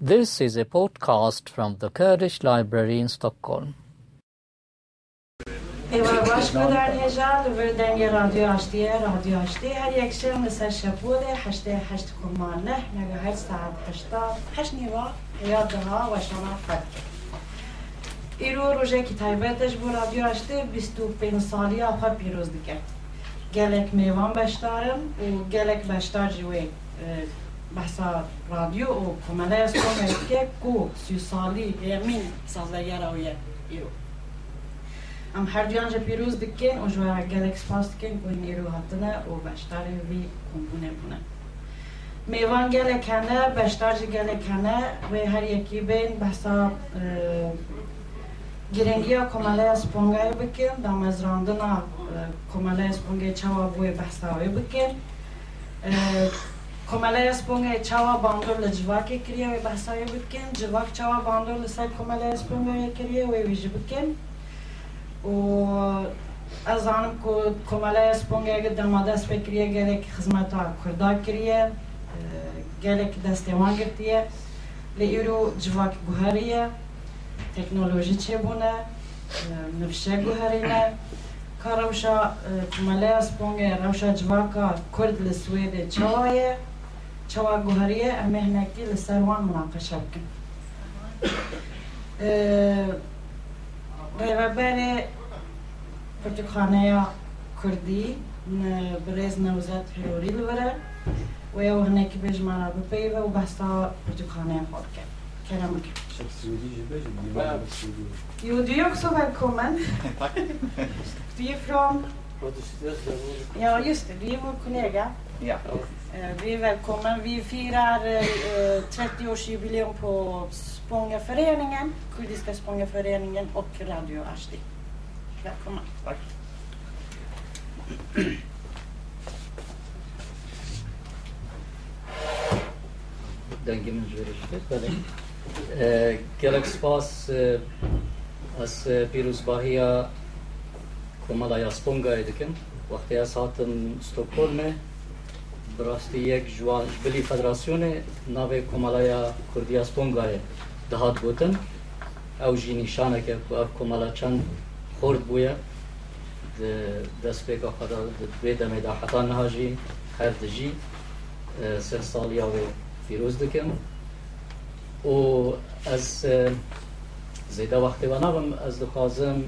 This is a podcast from the Kurdish Library in Stockholm. Det var varsågoda Nejad över den radyo açtı, radyo açtı. Her yekşem mesela şapule, haşte haşte kumarlı, ne her saat haşta, haş niva, daha başlama farkı. İro roje ki radyo açtı, 25 saliye apa piroz dike. Gelek meyvan beştarım, gelek beştar jiwe e, بشتارم و گلک بشتار جوی بحثا رادیو و کماله از کمه که کو سی سالی یمین سازه یرا و ایرو ام هر دیان جا پیروز دکن و جوا گلکس پاس دکن و این ایرو هاتنه و بشتار وی کمبونه بونه میوان گلکنه بشتار جا گلکنه و هر یکی بین بحثا گرنگی ها کماله اسپونگای بکن دام از راندنا کماله اسپونگای چوا بوی بحثاوی بکن کماله اسپونگای چوا باندور لجواکی کریه و بحثاوی بکن. جواک چوا باندور لسای کماله اسپونگای کریه و ویجی بکن. و از آنم که کماله اسپونگ اگه دماده است بکریه گلک خدمت ها کردا کریه گلک دستیوان گرتیه. لیرو جواک گوهریه. تکنولوژی چه بونه؟ نفشه گوهرینه. که روشا کماله اسپونگ روشا جواکا کرد لسوید چوایه چوا گوهریه ام مهنکی لسر وان مناقشه بکن ریوبر کتابخانه کردی برز نوزت فروری لبره و یا هنکی بیش مانا بپی و بستا کتابخانه خود کرد كلامك Jo, یو är också välkommen. Tack. Du är från... Ja, just det. Du är vår kollega. Ja. Eh, vi är välkomna. Vi firar eh, 30-årsjubileum på Spångaföreningen, Kurdiska Spångaföreningen och Radio Ashti. Välkomna. Tack. Danke min görüşte. Eh, Gelek spas az piruzbahiya komala yasponga. Vakti saatin Stockholm'e براستی یک جوان بلی فدراسیون ناو کمالای کردی اسپونگای دهات گوتن او جی نشانه که اف کمالا چند خورد بویا دست پیکا خدا دوی دمه دا حتا نهاجی هر دجی سه سالی او فیروز دکن و از زیده وقتی و نبم از دخوازم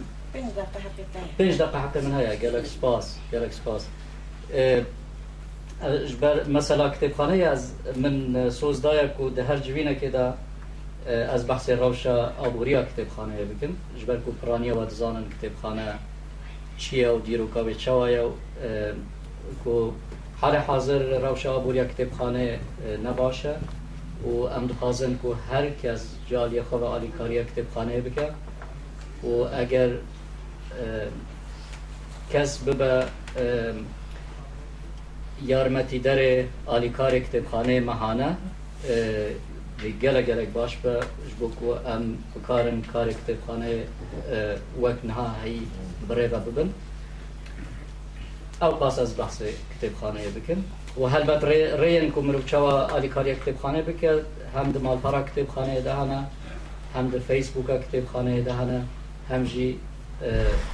پنج دقیقه حتی من هیا گلک سپاس گلک سپاس جبر مثلا کتابخانه از من سوز دایا کو ده هر جوینه که از بحث روشا آبوریا کتابخانه بکن. جبر کو پرانیا و دزانن کتابخانه چیه و دیروکا به چوایا کو حال حاضر روشا آبوریا کتابخانه نباشه. و ام دخوازن کو هر کس جالی خواه آلیکاریا کتابخانه بکن. و اگر کس ببه یارمەتی دەرێ ئالیکارێک کتێبخانەیە مەهانە گەلە گەلێک باش بە بۆ ئەم بکارن کارێک کتێبخانەیە وەک نها هەی بڕێبە ببن. ئەو پاس ئەس بەحسێ کتێبخانەیە بکن و هەلبەت ڕێن کو مرۆڤچەوە ئالیکاریە کتێبخانەیە بکرد هەم ماڵپارا کتێبخانەیە داهانە هەم دە فەیسبووکە کتێبخانەیە داهانە هەمژی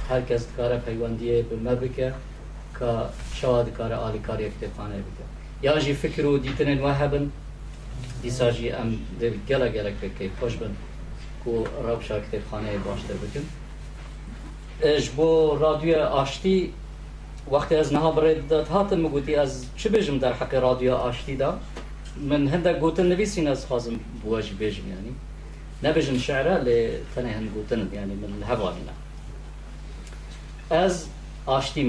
هەرکەس دکارە پەیوەندیە بمە بکە. که شوا دکار آلی کاری کتابخانه بکن یا جی فکر و دیتنن وهبن دیسا ام دل گلا گلا که خوش بن کو روشا کتابخانه باشتر بکن اش بو رادیو آشتی وقتی از نها برید داد هاتم از چه بجم در حق رادیو آشتی دا من هنده گوتن نویسین از خازم بواجی بجم یعنی نبجن شعره لی تنه هن گوتن یعنی من هوانینا از آشتی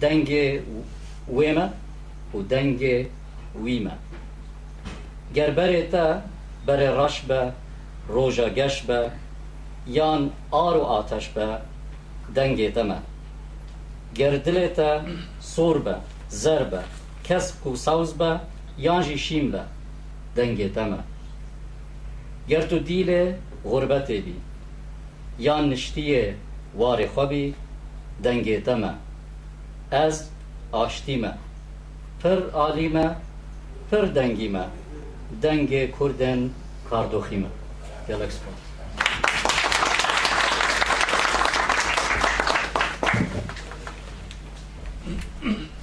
دنگ ویمه و دنگ ویمه. گر بره تا بره رش به روژا گش به یان آر و آتش به دنگ تمه گر دل تا سور به زر به کسب و سوز به یان جی شیم دنگ تمه گر تو دیل غربت بی یان نشتی وار خوبی دنگ تمه از آشتیم، پر آلیمه پر دنگیم، دنگ کردن کاردوخیمه گلکس پارت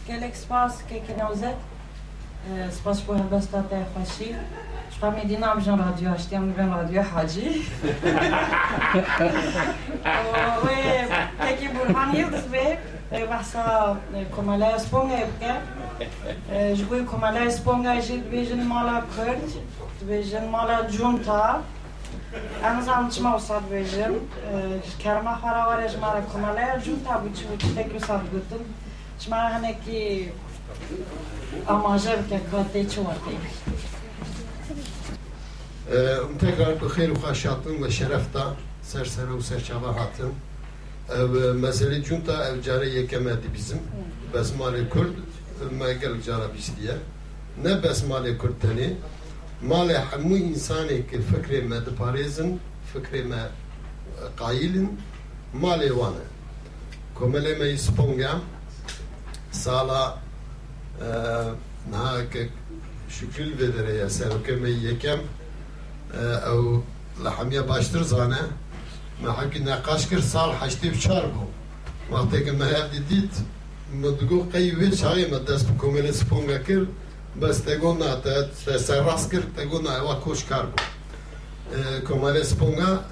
گلک سپاس که کنوزت سپاس بو هندستات خوشی شما میدینا هم جن رادیو هشتی هم رادیو حاجی. و تکی برهان یلدز به eu passava Comalé Esponga, porque jgui Comalé Esponga e beijando mala kırd, beijando mala junta. Yalnız anlatma o saat beijim. Kerma hara var ya jmara Comalé junta bu çubuk tek bir saat gittim. Jmara hani ki amaja bir kek katte çuvartayım. Tekrar hayır ve şerefta serseri ve serçava hatın ev e, mesele cunta ev care yekemedi bizim. Besmale Kürt e, meger cara diye. Ne besmale Kürteni male hemû insanê ki fikrê me diparêzin fikrê me e, qayîlin malê wan e me yî sala nahake şükrîl vê derê ye serokê me yekem ew li hemiya baştir zane ما حكي نقاش كر صار حشتي بشاربه وقتك ما هادي ديت مدقو قيوي شاي ما داس بكمل سبونغا كر بس تقولنا تسرس كر تقولنا وكوش كاربو كمال سبونغا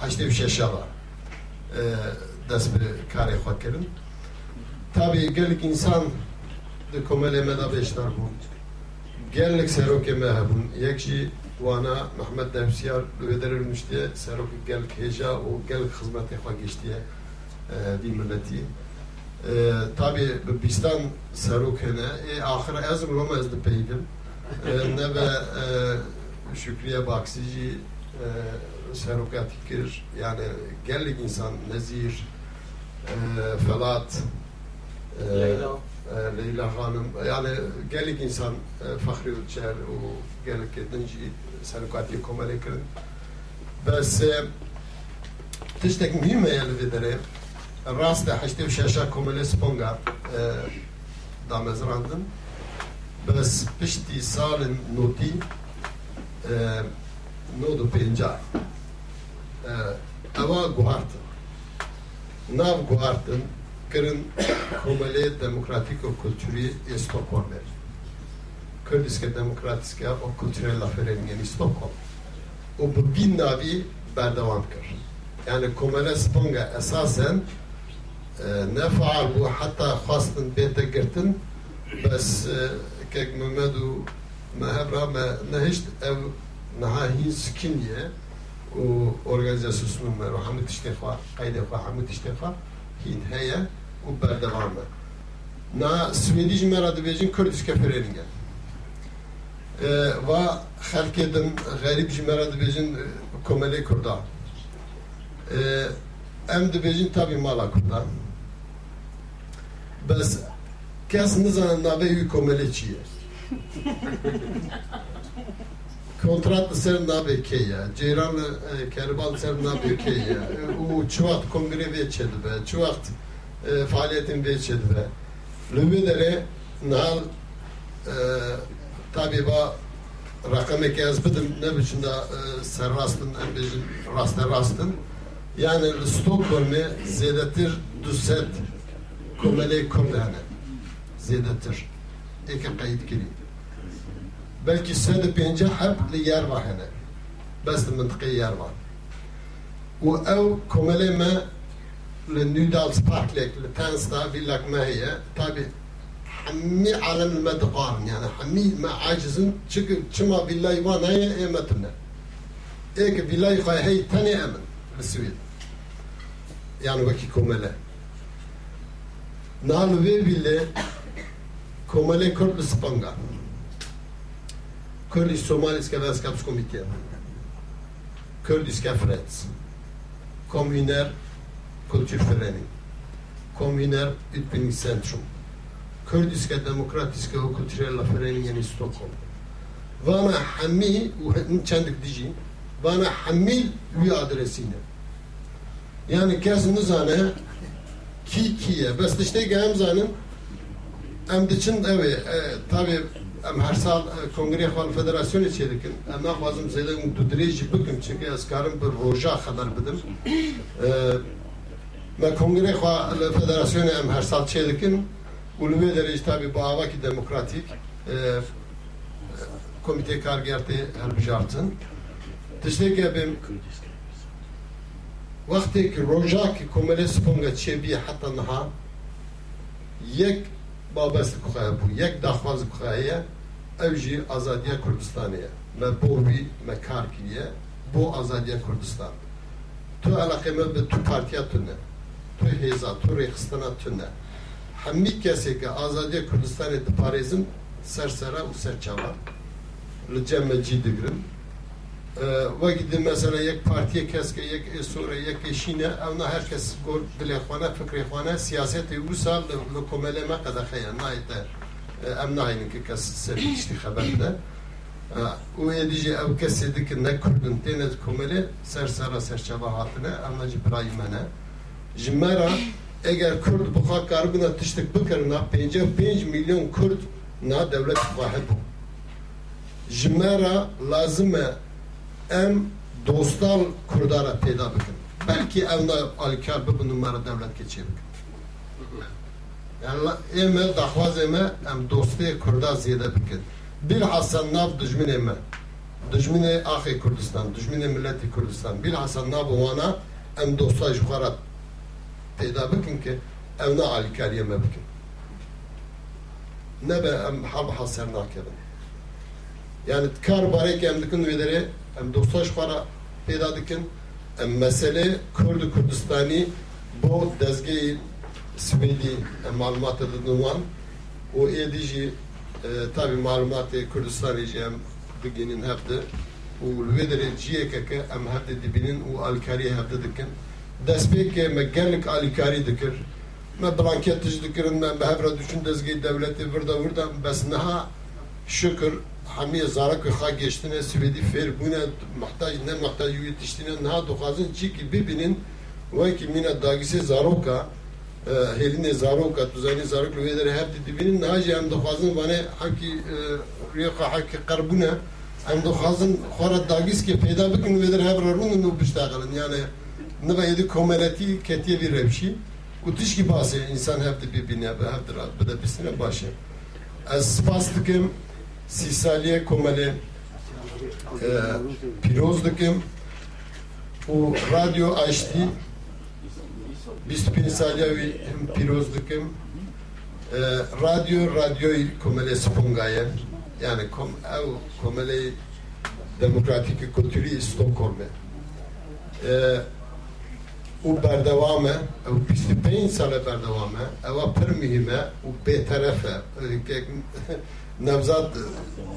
حشتي بشاشرة داس بكاري خوا كرن طبيعي قال لك انسان كمال مدى بيشتر بون قال لك سيروكي ما هبون يكشي bu. Gellik seroke me hebun. Yekşi وانا محمد دمسیار لودر المشتی سروک گل کهجا و گل خدمت خوا گشتیه دی ملتی tabi bistan serok hene e ahire ez roma ez de peydin ne ve şükriye baksici serokat fikir yani gellik insan nezir felat Leyla. Leyla Hanım yani gellik insan Fahri Uçer o gellik edinci serokati komale kirin bes tiştek mühim yani vedere rast haşte şaşa komale sponga damezrandın bes pişti salin noti nodu penca? Ava guhartın nav guhartın kirin komale demokratik o kültürü Stockholm'er. Kurdiske demokratiske og kulturelle foreningen i Stockholm. Og på begynner vi Berdavanker. Yani Komeres Ponga esasen e, ne faal bu hatta khastin bete girtin bas e, kek Mehmedu mehebra me nehişt ev nahahin skinye u organizasyonun meru hamid iştefa kayde fa hamid iştefa hin heye u berdevamme na Swedish merad vejin Kurdiske Föreningen ee, ve halk edim garip jimera dibêjin e, komelê kurda. Ee, em dibêjin tabî mala kurda. Bes kes nizanin navê wî komelê çi ye kontrat li ser navê kê ye cêran li e, kerban li ser navê kê ye û çi wext kongrê vê çedibe çi wext tabi ba rakam ki az bidim ne biçimde serrastın en bizim rastı rastın. Yani Stockholm'e zedetir düset komele kurdane. Zedetir. Eke kayıt kiri. Belki sede pence hep li yer var hene. Bes de mıntıkı yer var. O ev komele me للنيودالز بارك ليك لتانستا فيلاك ما هي hammi alel medgar yani hammi ma acizin çık çıma billahi ve neye emetine ek billahi kay hey tane emin bisvil yani vaki komele. Nal ve bile komele kurt spanga Kurdish Somalis Kavskaps Komitee Kurdish Kafrets Komüner Kulturverein Komüner Utbildningscentrum Kurdijske demokratijske kulturella föreningen i Stockholm. Vana Hammi, çendik dici, vana Hamil vi adresine. Yani kes nizane ki kiye. Bes tişte gem zanin em diçin evi e, tabi em her sal e, kongre xal federasyonu çelikin. Em naxwazim zelim um du dirêjî bikim çünkü ez bir roja xeber bidim. E, me kongre xal federasyonu em her sal çelikin هر سال چه دکن اولوی درجه تابی با آواکی دموکراتیک komite kargerti helbijartin. Tiştekê bim wextê ki rojak komele sponga çêbî heta niha yek babest ku bû yek daxwaz ku ye ev jî azadiya Kurdistanê ye me bo wî me kar kiriye bo azadiya Kurdistan tu eleqê me bi tu partiya tu ne tu hêza tu rêxistana tu ne hemî kesê ki azadiya Kurdistanê diparêzin sersera û serçava li cem me cî digirin وەک مثلا یک پارتی کەس کە یەک سۆرە یەکێشینە ئەونا هەر کەس گۆر دلێخواانە فکرێخواانە سیاسەتی و ساڵ لە کۆمەلێمە قەدەخەیە نایتە ئەم ناینن کە کەس سەرشتی خەبەردە و دیژێ ئەو کەسێ دکن نەکردن تێنێت کۆمەلێ سەر سەرە سەرچەبە هاتنە ئەمەجی برایی منە ژمەرە eger Kurd bu hakargına tiştik bikirna 55 milyon Kurd na devlet vahid bu. Jmera lazime em dostal Kurdara peyda bikin. Belki evna alkar bu numara devlet geçir. Yani eme dahvaz eme em dosti Kurda ziyade bikin. Bilhassa nav düşmin eme. Düşmini ahi Kurdistan, düşmini milleti Kürdistan. Kurdistan. Bilhassa nav wana em dosta jukarat bikin ki evna alikar yeme bikin. Ne be em hab haser nakebin. Yani kar barek em dikin vedere em dostoş xwara pêda dikin em mesele Kurd û Kurdistanî bo dezgehê Swêdî em malumatê didin wan û êdî jî tabi malumatê Kurdistanê jî em bigînin hevde û li vê derê ciyekeke em hevde dibînin û alîkariyê hevde dikin destpêkê me gelek alîkarî dikir me blankê tij dikirin me bi hevra diçûn dezgehê devletê virda bes niha şükür hemî zarek xwe geştine Swêdî fêr bûne mehtaj ne mehtaj wî tiştîne niha dixwazin çîkî bibînin wekî mîna dagisê zaroka e, helînê zaroka tuzanî zarok li wê derê heptî dibînin niha jî em dixwazin vanê hekî e, rêya hekî qerbûne em dixwazin xwe re dagîskê peyda bikin wê derê hevra rûnin û bişteqilin yani ne Neva yedi komeleti ketiye bir revşi. Kutiş ki bahse insan hepti birbirine hepti rahat. Bu da bisine başı. Ez spas dikim sisaliye komele e, piroz dikim u radyo açtı. Biz pinsaliye vi piroz dikim e, radyo radyo komele spongaya yani kom, ev komele demokratik kültürü Stockholm'e. E, Ee, u berdevame, ev 25 sale berdevame, eva pir mühime, u beterefe, نوزاد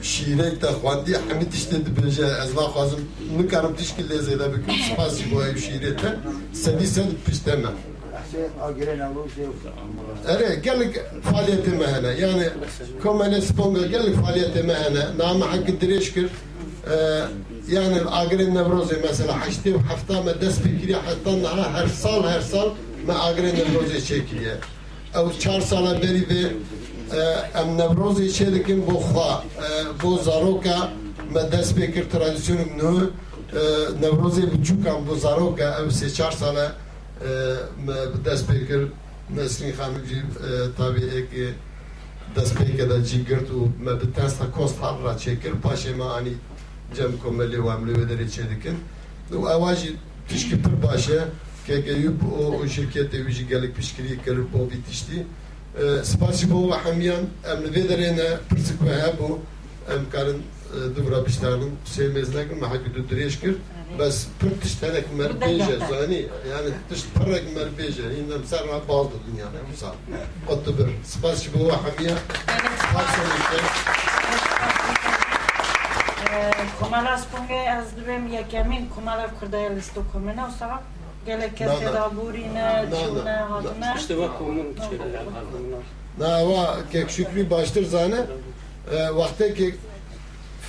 شیرک تا خواندی همه تشته دبیجه از ما خوازم نکارم تشکل لیزیده بکن سپاسی با ایو شیرک سدی سد پشته من اره gellik faaliyeti mehene yani komene sponga gellik faaliyeti mehene nama hakkı direşkir یعنی آگرین نوروزی مثلا هشتی و هفته ما دست بگیری حتی نها هر سال هر سال ما آگرین نوروزی چکیه. او چهار سال بری به ام نوروزی چه دکیم بو خوا بو زاروکا ما دست بکر ترادیسیون نو نوروزی بچوکم بو زاروکا او سه چهار سال ما دست بکر نسرین خامیجی طبیعی که دست پیکه دا جی و ما به تنستا هر را چه کرد پاشه ما آنی جم کملی و عملی ودری چه دکن و اواجی تشکی پر باشه که ایوب o şirkette bir gelik pişkiri kerip o bitişti. سپاسی بۆ هەمیان ئەم لەوێ دەرێنە پرسک هەبوو ئەم کارن دوورا پیشتانم سێ مێز نەکرد مەحەکی دوو درێژ کرد بەس پر تشتێنێک مەر بێژە زانی یعنی تشت پڕێک مەر بێژە هینەم سەر باڵ دنیا ئەمسا قوت بر سپاسی Kumala sponge az dvem yekamin kumala kurdaya listo kumena o sabah gelek kese da burine, çune, hadına. İşte bak onun içeriler hadına. Dava kek şükrü baştır zane. E, Vakti ki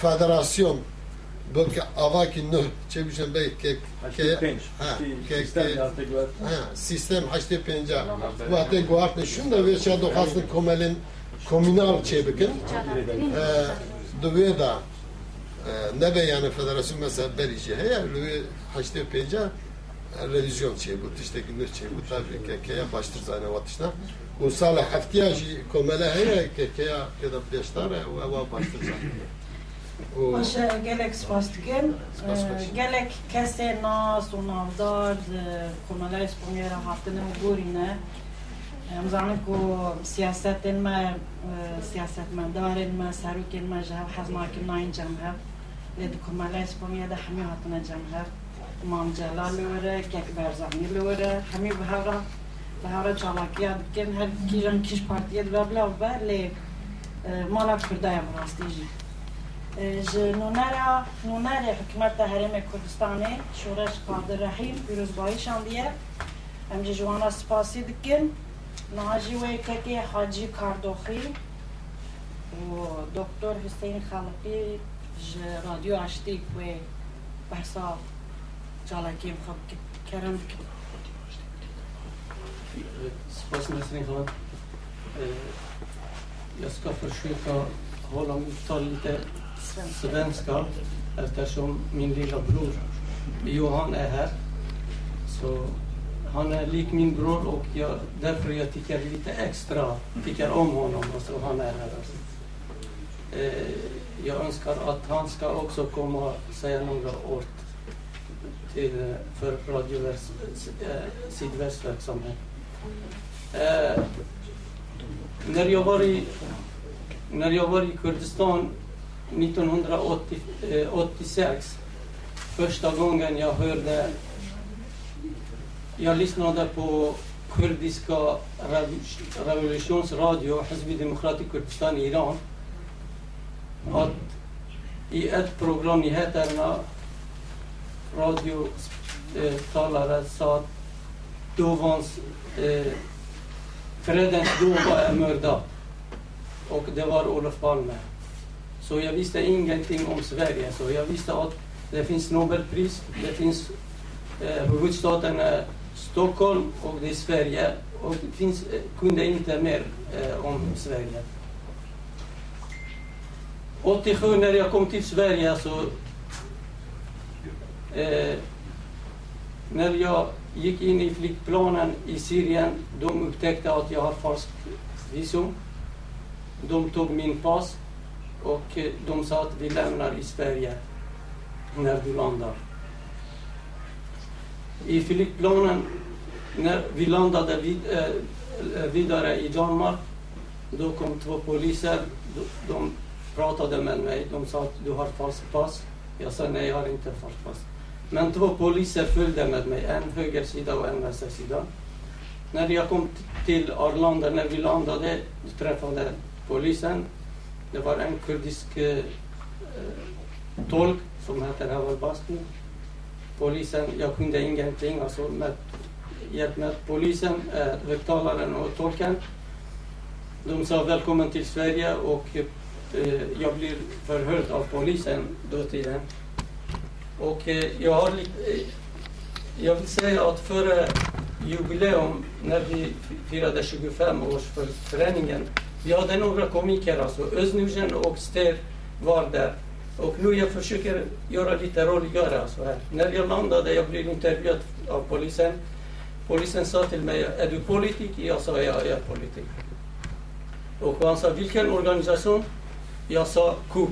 federasyon. Belki avaki nöh çebişen bey kek ke ha kek ha sistem haçte penca. Vakti guartne şun da ve şadokasın komelin komunal çebikin. Dövüye da. Ee, nebe yani federasyon mesela Belice heye rüvi haçtı peyca revizyon şey bu tişteki nür şey bu tabi kekeye baştır zane vatışna bu sala haftiya jî şey, komele heye kekeye keda peştar ve eva baştır zane şey, Başa gelek spastikên, e, gelek kesê nas û navdar e, komeleyê Spanyera hatine û e, gorîne. Em zanim ku siyasetên me, siyasetmedarên me, serokên me ji hev hez nakin nayên cem. کماله اسپانیا ده همی هاتنه جمعه امام جلال لوره کک برزانی لوره همی به هورا به هورا چالاکی دکن هر کیجان کیش پارتیه دو بلا و لی مالا کردایم راستی جی نونرا نونر حکومت حرم کردستانی شورش قادر رحیم پیروزبایی شاندیه امجا جوانا سپاسی دکن ناجی و ککی حاجی کاردوخی و دکتر حسین خالقی رادیو اشتیک و بحثا جالکی مخب کرم دکن Spas Nasrin Khan. Jag ska försöka hålla mitt tal lite svenska eftersom min lilla bror Johan är här. Så han är lik min bror och jag, därför jag tycker lite extra tycker om honom och så han är här. Alltså. Eh, jag önskar att han ska också komma och säga några ord till, för Radio eh, Sydvästs verksamhet. Eh, när, jag var i, när jag var i Kurdistan 1986, första gången jag hörde, jag lyssnade på kurdiska revolutionsradio, Hizbi Demokrati Kurdistan i Iran, att i ett program, nyheterna, radiotalare sa att dovans, eh, Fredens dova är mördad. Och det var Olof Palme. Så jag visste ingenting om Sverige. Så jag visste att det finns Nobelpris, det finns eh, huvudstaden eh, Stockholm och det är Sverige. Och det finns, eh, kunde inte mer eh, om Sverige. 87 när jag kom till Sverige så eh, när jag gick in i flygplanen i Syrien, de upptäckte att jag har falskt visum. De tog min pass och eh, de sa att vi lämnar i Sverige när du landar. I flygplanen, när vi landade vid, eh, eh vidare i Danmark, då kom två poliser. De, de pratade med mig. De sa att du har falskt pass. Jag sa nej, jag har inte falskt pass. Men två poliser följde med mig, en höger sida och en vänster sida. När jag kom till Arlanda, när vi landade, träffade polisen. Det var en kurdisk eh, eh tolk som heter Haval Basti. Polisen, jag kunde ingenting, alltså med hjälp med polisen, eh, högtalaren och tolken. De sa välkommen till Sverige och eh, jag blir förhörd av polisen dåtiden. Och eh, jag har eh, jag vill säga att före jubileum, när vi firade 25 års för föreningen, vi hade några komiker, alltså Özz och Ster var där. Och nu jag försöker göra lite roligare. Alltså här. När jag landade, jag blev intervjuad av polisen. Polisen sa till mig, är du politiker? Jag sa, ja, jag är politiker. Och han sa, vilken organisation? Jag sa, KOK.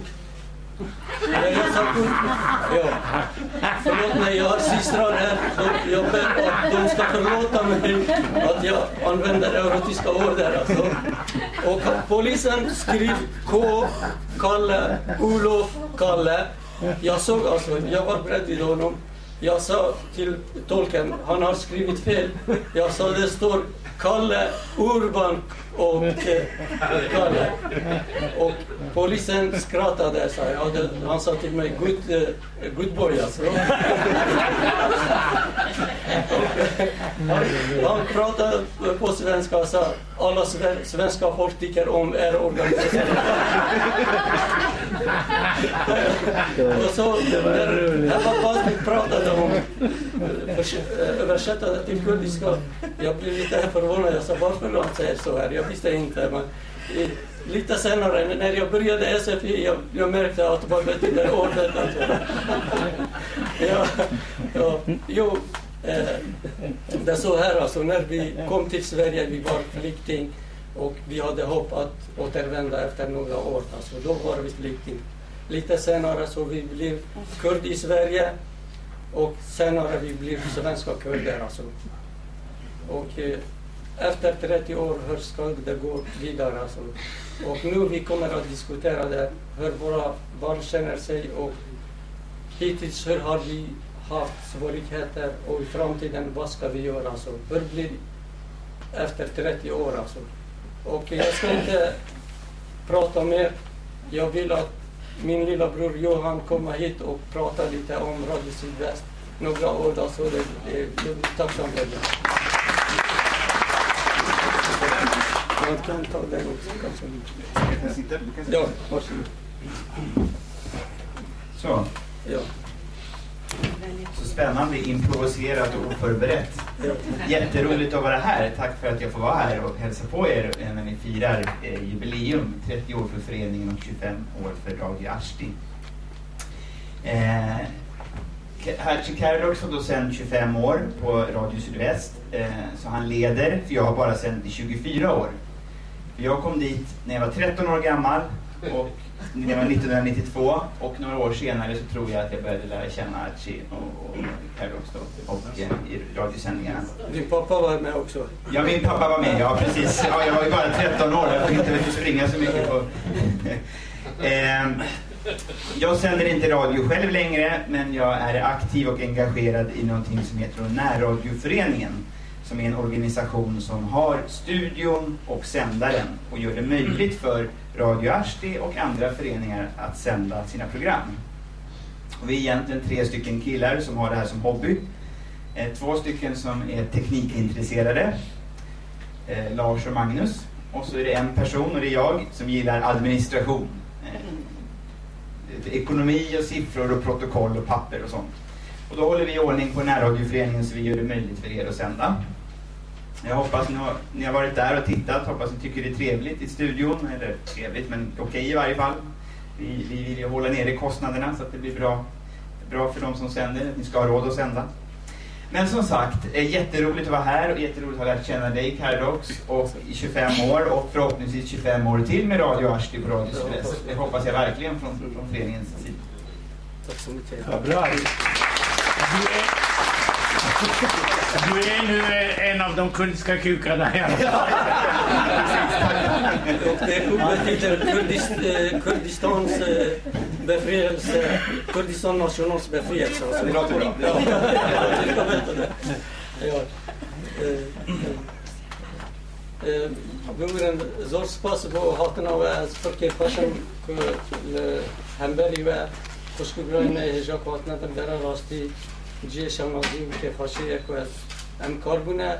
Ja, jag sa KOK. Ja. Förlåt mig, jag har systrar här. De, jag ber att de ska förlåta mig att jag använder erotiska ord där. Alltså. Och polisen skrev K, Kalle, Olof, Kalle. Jag såg alltså, jag var bredvid honom. Jag sa till tolken, han har skrivit fel. Jag sa det står Kalle Urban och eh, Kalle. Och polisen skrattade, sa jag. Det, han sa till mig, good, uh, good boy alltså. han pratade på svenska och sa, alla svenska folk tycker om er organisation. och så när Bastik pratade om översätta det till kurdiska. Jag blev lite förvånad. Jag sa varför han säger så här. Jag visste inte. Men lite senare när jag började SFI, jag, jag märkte att vad betyder ordet. Alltså. ja, ja, jo, eh, det är så här alltså, när vi kom till Sverige, vi var flykting och vi hade hopp att återvända efter några år. Alltså, då var vi flykting. Lite senare så vi blev kurd i Sverige och senare vi blivit svenska kurder. Alltså. Och eh, efter 30 år, hur ska det gå vidare? Alltså. Och nu vi kommer att diskutera det, hur våra barn känner sig och hittills hur har vi haft svårigheter och i framtiden vad ska vi göra? Alltså, hur blir det efter 30 år? Alltså. Och jag ska inte prata mer. Jag vill att min lilla bror Johan kommer hit och pratar lite om Radio Sydväst. Några ord, alltså. Det, det, jag blir tacksam för det. Jag kan ta den också kanske. Ja, varsågod. Så, Ja så spännande, improviserat och oförberett. Jätteroligt att vara här. Tack för att jag får vara här och hälsa på er när ni firar eh, jubileum. 30 år för föreningen och 25 år för Radio Ashti. Eh, Hertzig Karadox har då sänt 25 år på Radio Sydväst. Eh, så han leder, för jag har bara sänt i 24 år. Jag kom dit när jag var 13 år gammal och jag var 1992 och några år senare så tror jag att jag började lära känna Archie och, och Karadox då, och eh, i radiosändningarna. Din pappa var med också. Ja, min pappa var med. Ja, precis. Ja, jag var ju bara 13 år. Jag fick inte springa så mycket på... Ehm, jag sänder inte radio själv längre, men jag är aktiv och engagerad i någonting som heter Närradioföreningen. Som är en organisation som har studion och sändaren och gör det möjligt för Radio Ashti och andra föreningar att sända sina program. Och vi är egentligen tre stycken killar som har det här som hobby. Eh, två stycken som är teknikintresserade, eh, Lars och Magnus. Och så är det en person, och det är jag, som gillar administration. Eh, ekonomi och siffror och protokoll och papper och sånt. Och då håller vi ordning på närradioföreningen så vi gör det möjligt för er att sända. Jag hoppas ni har, ni har varit där och tittat, hoppas ni tycker det är trevligt i studion, eller trevligt men okej i varje fall. Vi, vi vill ju hålla nere kostnaderna så att det blir bra, bra för de som sänder, att ni ska ha råd att sända. Men som sagt, eh, jätteroligt att vara här och jätteroligt att ha lärt känna dig Karadox och i 25 år och förhoppningsvis 25 år till med Radio Ashti på Radio Sydväst. Det hoppas jag verkligen från, från föreningens sida. Tack så mycket. Ja, bra. Du är, du är nu en av de kurdiska kukarna här. Och det betyder Kurdist, eh, Kurdistans eh, befrielse, Kurdistan nationals befrielse. Alltså, Det låter bra. Ja, jag ska veta det. Ja. Eh, eh, بگویم زور سپاس با هاتنا و از فرق پاشم که همبری و خوشگوگرای هجا که هاتنا در در راستی جی شمازی و که خاشی یک از ام کار بونه.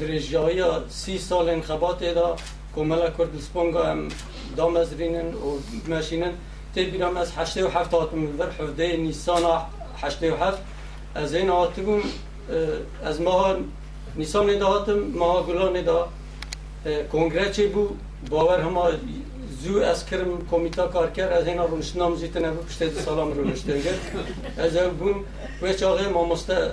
درجایی سی سال انخبات دا کملا کردستان گا ام دام از رینن و ماشینن. تی بیرام از هشته و هفت هاتم بر حفده نیسان هشته و هفت. از این هاتگون از ماه نیسان ندا هاتم ماه گلان ندا کنگره چی بو باور همه زو از کرم کمیتا کار کرد از اینا رونشنام زیتن ابو پشت سلام رونشتن گرد از او بون و چاقه مامسته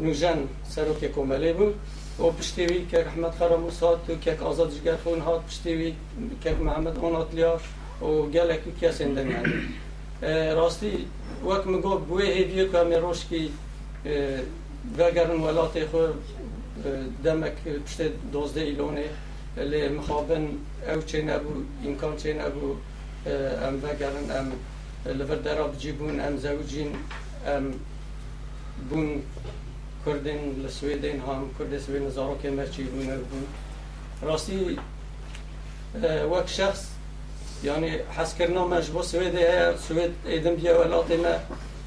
نوژن سروک کمالی بود. و پشتیوی که احمد خراموس هات و که آزاد جگر خون هات پشتیوی که محمد آنات لیا و گلک که سندن یعنی راستی وقت مگو بوی هیویو که همی روش کی وگرن ولات دمک پشت دوزده ایلونه لی مخابن ئەو چێ نەبوو ئینکان چێ نەبوو ئەم بەگەڕن ئەم لەبەر دەرابجی ام زوجین ام بون کردین لسویدین هم سوێدین سوی نزارو که مرچی بون بوونە بوون ڕاستی وەک شخص یعنی حس کرنا مجبو سویده هەیە سوید ایدم بیا ولاتی ما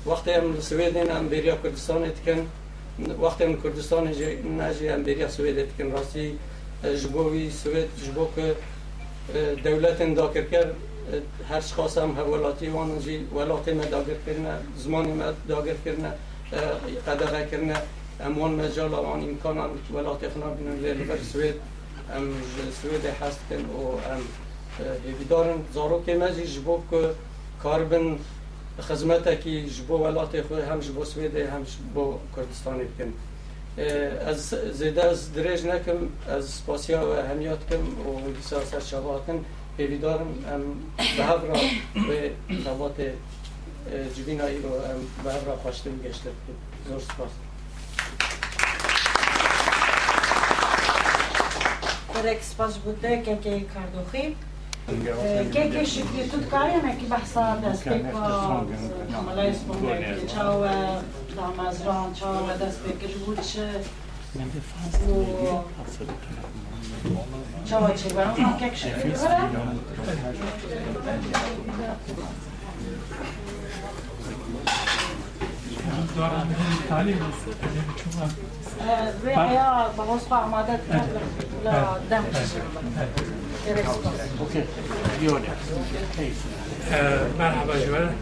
وقتی ئەم لە سوێدین ئەم کردستان اتکن وقتی وەختی کردستان نجی ناژی ئەم بێریا اتکن راستی جبوی سوید جبو که دولت داكر كر هر شخص هم ولاتی وان جی ولاتی ما داگر کرنا زمانی ما داگر کرنا قدغه کرنا اموان مجال وان امکان هم ولاتی خنا بینن لیل بر سوید ام سوید هست کن و ام هیویدارن زارو که مزی جبو که کاربن خدمت کی جبو ولات خود هم جبو سوید هم جبو کردستانی کن از زیده از درج نکم از سپاسیا و همیات کم و بسیار سر شبا کن. پیویدارم ام به را به نوات جبین هایی رو ام به را خوشتم گشتم. زور سپاس. Corect بوده که که je in Kje še tudi kar je neki basarda, spekva, malaj smo rekli, čau, da ima zran, čau, da spekeš vuče, čau, če ga ima, kje še figura? دارم می‌تونی چون؟ بیا بیا با ما سپاه مادت دم کشیم Okay, you're next. Please. مرحبا جوان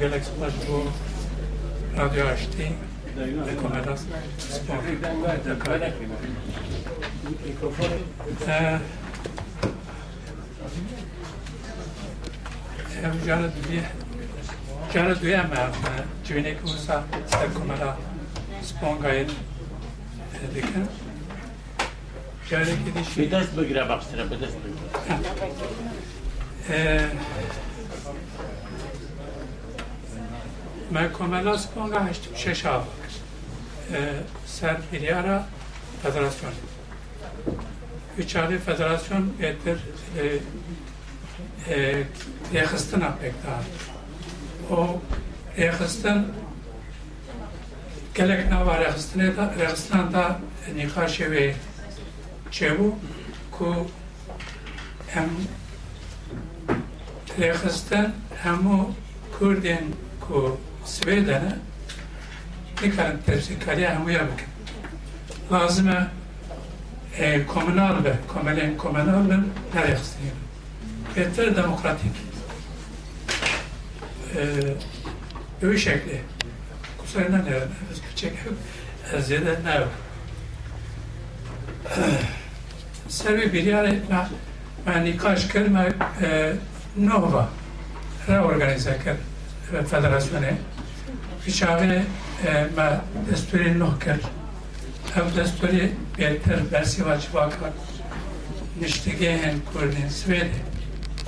گلکس پلتفرم رادیو آشتی رکومنداس سپور دکاری جانا دوی جانا هم جوینه که اوسا سر دکاری سپور دیگه. جاره که دیشی به دست بگیره بخشتره به دست بگیره من کاملا سپانگا هشت شش آب سر بیریارا فدراسیون Üçarı federasyon getir rehıstin apekta. O rehıstin gelek nava rehıstin da rehıstin da nikaşı ve çevu ku hem rehıstin hem o Kurdin ku Svedene nikaran tefsikariye hem uyabikin. Lazıme e, kommunal ve komelen kommunal ve nereye kıstayım? Yeter demokratik. E, öyle şekli. Kusarına ne? Küçük ziyade ne? Servi Birjaretna nikaj Krme nova reorganize ker federasyone Pişavine ma desturi noh ker ev desturi belter bersiva civakar niştigehen kurdin svedi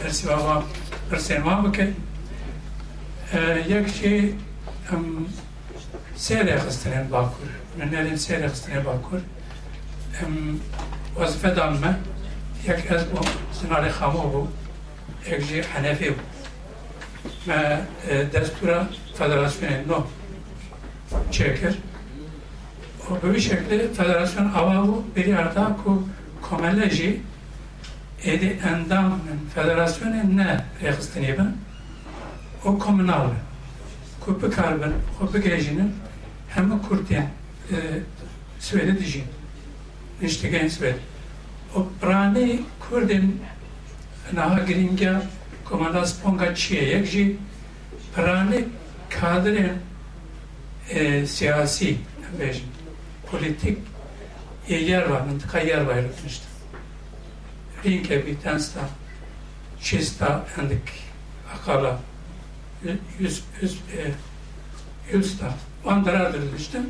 bersiva va bersiva bike yekşi serek istenen bakur, nerin serek istenen bakur, vazife damme yek ez bu zinari xamu bu yek jî henefi bu me destura federasyonên no çekir به این شکل فدراسیون آواو بری اردا کو کمالجی ایدی اندام فدراسیون نه ریخستنی بن o kommunal ku bekarbin ku begejinin hem kurtien Svedi dijin niştegen Svedi o prani kurdin naha giringa komandas ponga çiye yek ji prani kadrin siyasi bejin politik yer var, mıntıka yer var işte. Rinke bir tansta, çista, endik, akala, yüz, yüz, e, yüzda, vandrardır işte.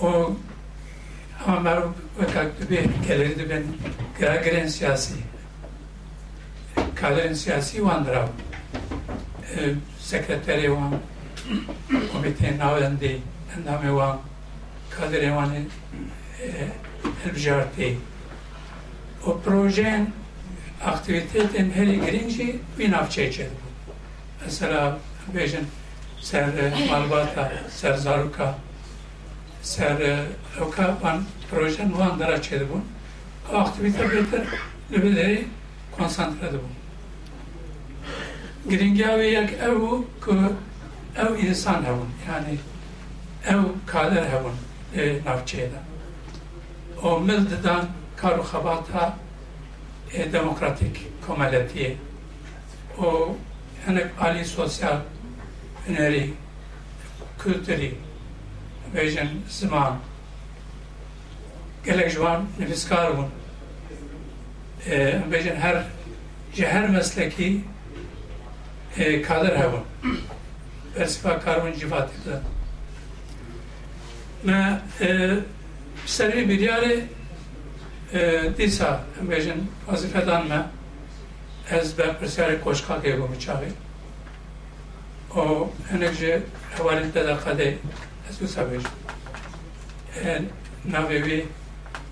O ama vakit bir gelirdi ben gelen siyasi, kaderin siyasi vandrav, e, sekreteri van, komitenin avlendi, endame van, kader evanı elbjarti. O projen aktivitetin her girince bir navçe çedi. Mesela bejin ser malbata, ser zaruka, ser oka van projen van dara çedi bu. O aktivite beter lübeleri konsantre bu. Giringavi yak evu ku ev insan hevun yani ev kader hevun navçeyda. O mildidan karu xabata e, demokratik komaletiye. O yani ali sosyal öneri, kültürü, vejin zaman, gelek jwan nefis bun. ام بیشن هر جه هر مسلکی کادر هبون برسفا کارون جیواتی ده ما سری بیریاره دیسا ام بیشن وظیفه دان ما از به پرسیار کوشکا که بومی چاوی و هنگ جه حوالی As tú sabes, el Navevi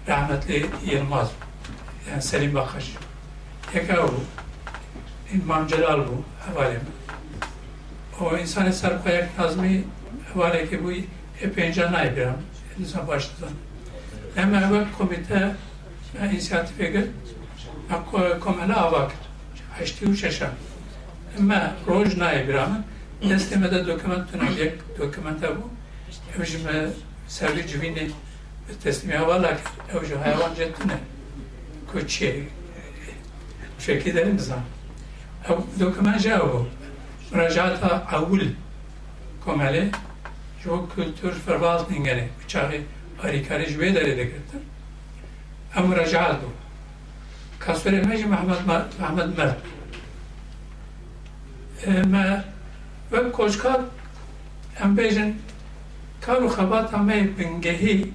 rahmetli Yılmaz, yani Selim Bakış, Yekavu, İmam Celal bu, havalim. O insan sarf ayak nazmi havale ki bu epeyce naibiram, insan başladan. Hem evvel komite e, inisiyatif egil, komele avak, haçtı üç yaşam. Ama roj naibiramın, Destemede doküman tünel, dokümante bu. Evjime servi civini تسلیم اولا او جو حیوان جتونه کوچی شكي ده نظام او دو كمان جاوبوا مراجعات اول كمالي جو kültür förvaltningen uçağı harikari jüve dere de getir. Am müracaat bu. Kasvere meci Mehmet Mehmet Mert. ما ve koşka em bejin karu xabat ame bingehi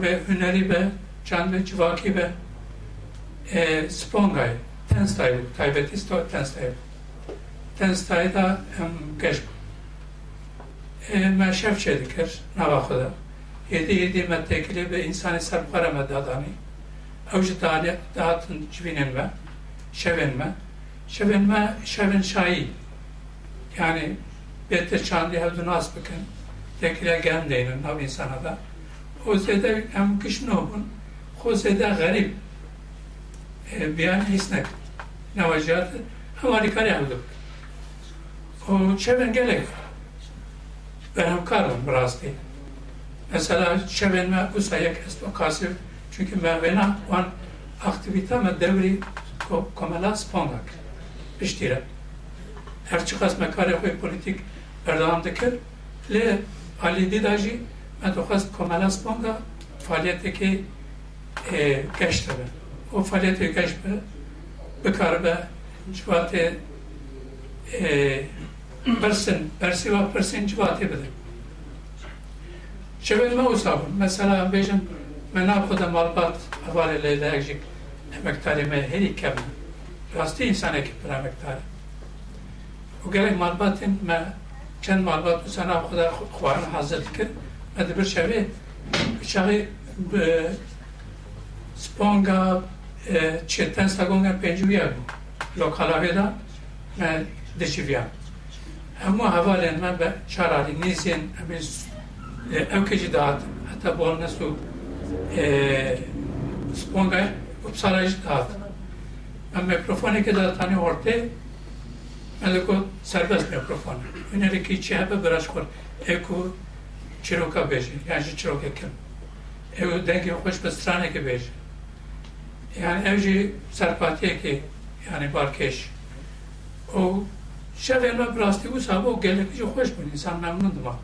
ve hüneri ve can ve civaki ve e, spongay tenstay taybetisto tenstay tenstay da em geç e, me şefçe dikir nava xuda yedi yedi mettekili ve insani serpara medadani evci dali dağıtın civinenme şevenme şevenme şevin şayi. Yani better çandi hevdun asbıkın dekregendeyn nav insana da Hozede em kişnobun Hozede garip biyan hisnek navacat Amerikan yaptık. O çeven gerek. Ben hemkarım biraz değil. Mesela çevenme bu sayı kesme kasif. Çünkü ben vena an aktivitame devri komela spondak. Piştire. Her çıkas mekare koy politik Erdoğan dikir. Le Ali Didaji من دخواست کاملا از بانگا فعالیت که گشت به و فعالیت گشت به بکار به جوات برسن برسی و برسن جواتی بده شبه ما اصابون مثلا بیشن من خودم مالبات اول لیده اگجی emektarı me heri kem rastı insana ki per emektarı o gerek malbatın me چند معلومات بسنم خدا خواهن حاضر کرد. مده بر شوی شوی سپانگا چتن سگونگا پنجویا بود. لوکالا ویدا من دشویا اما حوالین من به چرالی نیزین همین او کجی داد. حتی بول نسو سپانگا اپسالایش داد. من میکروفونی که دادتانی هرته Meleku serbest mikrofonu. Önerdeki CHP biraz kor. Eku çiroka beji. Yani çiroka kim? Evu dengi hoş bir strane ki beji. Yani evci serpatiye ki yani barkeş. O şevela brasti bu sabah o gelek çok hoş bir insan memnundu bak.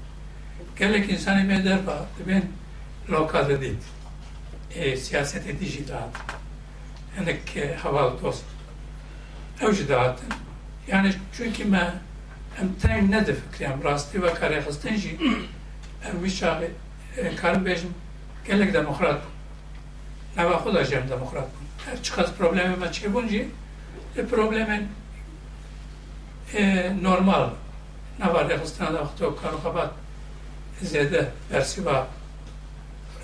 Gelek insanı meder bak. Ben lokada değil. E, siyasete dijidat. Hendek havalı dost. Evci dağıttım. Yani çünkü me em teng nede fikri em rasti ve kare hastin jî em wî çaxê karim bêjim gelek demokrat bûn. Nava xuda jî em demokrat bûn. Her çiqas problemê me çêbûn jî e, li problemên e, normal nava rêxistina e, da xto karoxebat zêde bersiva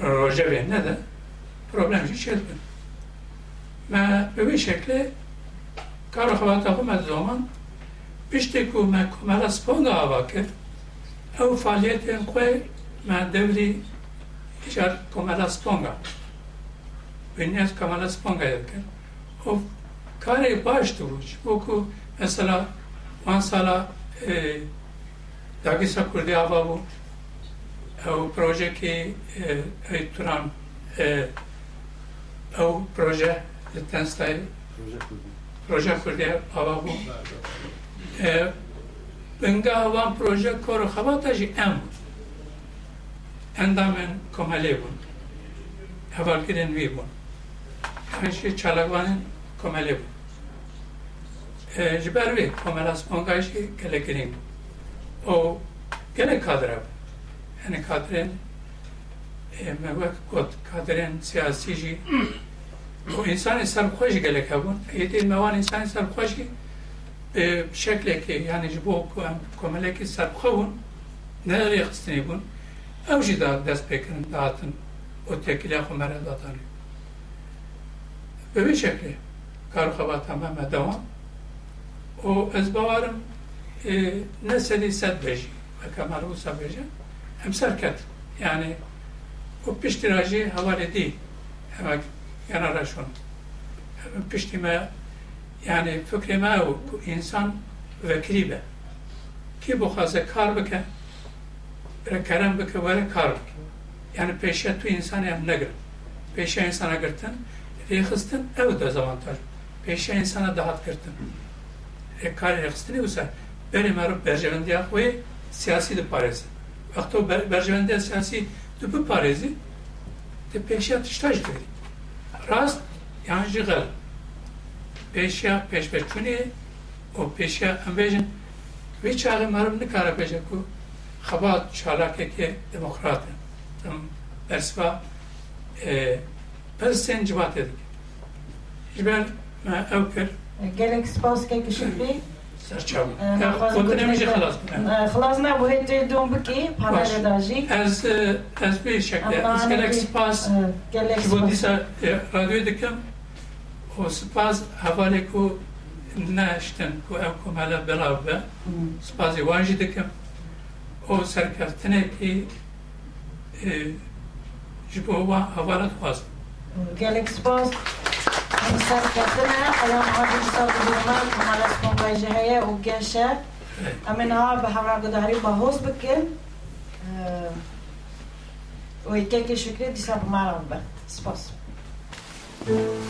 rojevê nede problem jî çêdibin. Me bi wî şeklê karoxebata xwe me di doman بيشتكوا ما كمارس بونا أواكر أو فعاليات قوي مع دولي إشار كمارس بونا بنياز كمارس بونا کرد. او کاری باش توش. او که مثلا وان سالا داگیسا کردی آوا بو او پروژه که ای توران او پروژه تنستای پروژه کردی آوا بو بنگاه وان پروژه کار خواب جی ام اندامن کمالی بون اول گیرن وی بون همیشه چلگوانن کمالی بون جبر وی کمال از بانگایشی گله گیرن او گله کادره بون این کادرن موقع کد کادرن سیاسی جی و انسان سرخوش گله که بون ایدین موان انسان سر خوشی به شکلێکی یانیش بۆ کۆمەلێکی سەرخەون نەری خستنی بوون ئەوژی دا دەست پێکردن داهاتن بۆ تێکیلا خۆمەرە داتانی بەوێ شکلێ کار خەبات ئەمەمە دەوام او از باورم نه سەد بێژی بەکەمەر و سەبێژە ئەم سەرکەت یعنی و پشتیراژی هەوارێ دی ئەمە یانە ڕەشون پشتیمە yani fükrimâhu bu insan ve kribe ki bu haze karbıke ve kerem bıke ve karbıke yani peşe tu insan ev negir peşe insana girtin rehıstin ev dezavantaj peşe insana dahat girtin kar rehıstin ev ise benim erup bercevendi yakvayı siyasi de parezi Vakti o bercevendi siyasi de bu parezi de peşe tıştaj dedi rast yancı galip Pesha peshpeshune o pesha ambejen ve çare marum ne kara peşe ku xabat çalake ke demokrat e. tam e, persva persen civat edik. Jber ma evker gelek spas ke kişibi serçam. E, Kontinemici xalas. Xalas ne bu hette dom biki paralel daji. Ez ez bir şekilde. Gelek hani spas. Gelek spas. Bu disa radyo dikem خب، او سپاز اول کو نشتن کو او کو مالا بلا و سپاز دکم. او سرکرتنه که جبو و اول خواست. گلک سپاز سرکرتنه ایام آجی سال دومن که مالا او گشه. امین ها به همرا گداری با حوز بکن. و یکی که شکری دیسا سپاس. سپاز フフフ。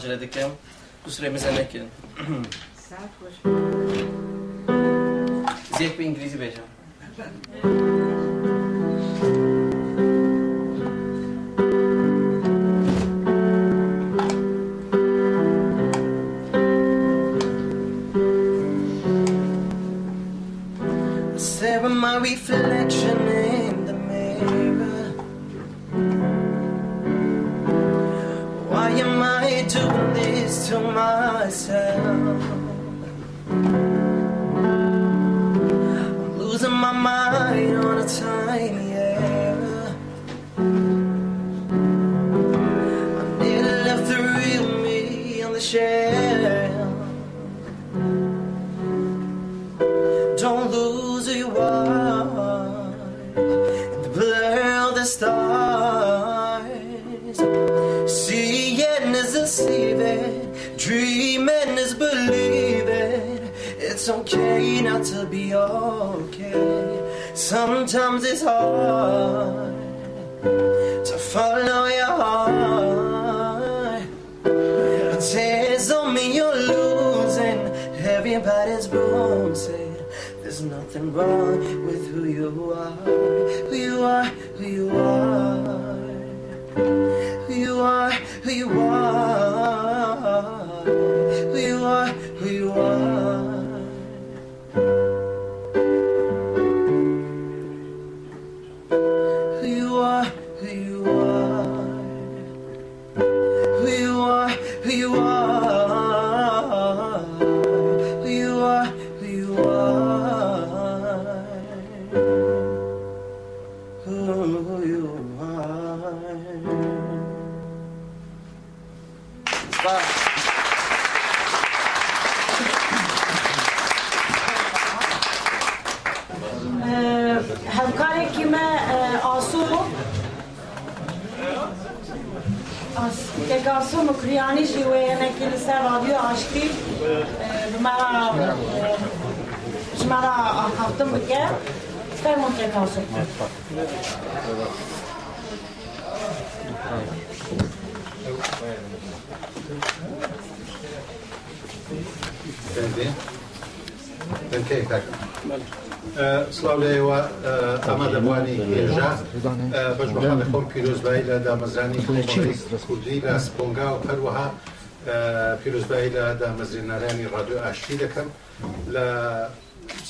hazırladıklarım bu süremize ne ki? Zevk ve İngilizce vereceğim. Sometimes it's hard هفتم بکه فرمون که آسو دەنکەی کاکە سلااو لێەوە ئەمە دەبوانی هێژا بەش بەخانە خۆم پیرۆزبایی لە دامەزرانی کوردی لە سپۆنگا و هەروەها پیرۆزبایی لە دامەزرێنەرانی ڕادیو ئاشتی دەکەم لە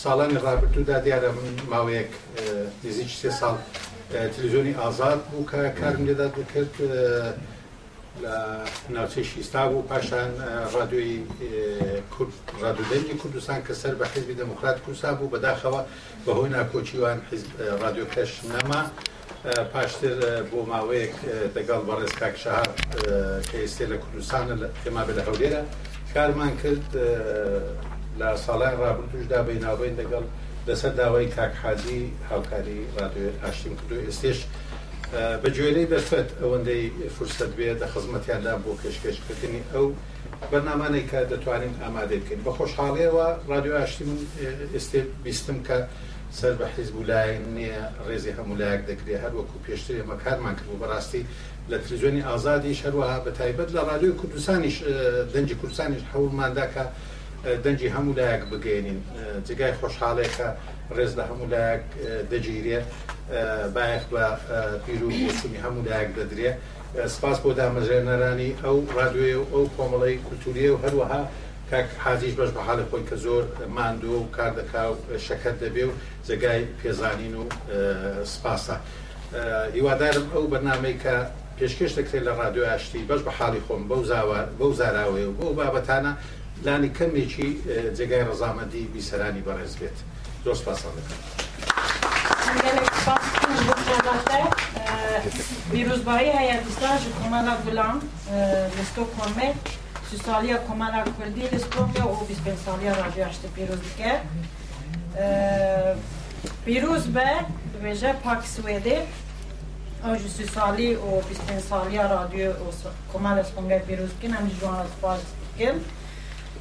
ساڵانی ڕابرتوودا دیارە من ماوەیەک نزیک سێ ساڵ تلویزیۆنی ئازاد بوو کە کارم لێدا دەکرد لە ناوچەی شیستا بوو پاشان ڕادیۆی ڕادودەنگی کوردستان کە سەر بە حیزبی دەموکرات کوردستان بوو بەداخەوە بەهۆی ناکۆچیوان ڕادیۆکەش نەما پاشتر بۆ ماوەیەک دەگەڵ بەڕێز کاکشار کە ئێستێ لە کوردستانە ئێما بە لە هەولێرە کارمان کرد لە ساڵان ڕابردوشدا بەیناوبین دەگەڵ لەسەر داوای کاکحادی هاوکاری ڕادیۆ ئاشتیم کردو. ئێستێش بە گوێرەی دەفەت ئەوەندەی فرسەت بێت دە خزمەتیاندا بۆ کەشکەشکردنی ئەو بەنامانەی کە دەتوانین ئامادە بکەین. بە خۆشحاڵەیەوە ڕادیۆ ئاشتی من ئێستێ بیستم کە سەر بە حیزب لای نییە ڕێزی هەمولایەک دەکرێت هەر وەکو پێشتر ئێمە کارمان کرد و بەڕاستی لە تلویزیۆنی ئازادی شەروەها بە تایبەت لە ڕادیۆی کوردستانیش دەنجی کوردستانیش هەوڵمانداکە دەنجی هەموو لایەک بگەێنین جگای خۆشحاڵێکە ڕێز لە هەموو لایەک دەگیرێت باەک بە پیر و بۆچوونی هەموو لایەک دەدرێت سپاس بۆ دامەژێنەرانی ئەو ڕادوێ و ئەو کۆمەڵی کولتوریە و هەروەها کاک حاجیش بەش بە حاڵی خۆی کە زۆر ماندوو و کار دەکا و شەکەت دەبێ و جگای پێزانین و سپاسە. هیوادارم ئەو بەنامەی کە پێشکەش دەکرێت لە ڕادیۆ ئاشتی بەش بە حاڵی خۆم بەو بەو زاراوێ و بۆ بابەتانە لانی کەمێکی جێگای ڕزامەندی بیسەرانی بەڕێز بێت زۆر سپاسان دەکەم. پیروزبایی هیئتیستا ji Komala Gulam li Stockholmê sî saliya Komala Kurdî li Skopje û bîspênc saliya Radyo Aştê pîroz dike. Pîroz be dibêje Pak Swêdê ew ji sî salî û bîspênc saliya Radyo û Komala Spongê pîroz dikin em ji wan spas dikin.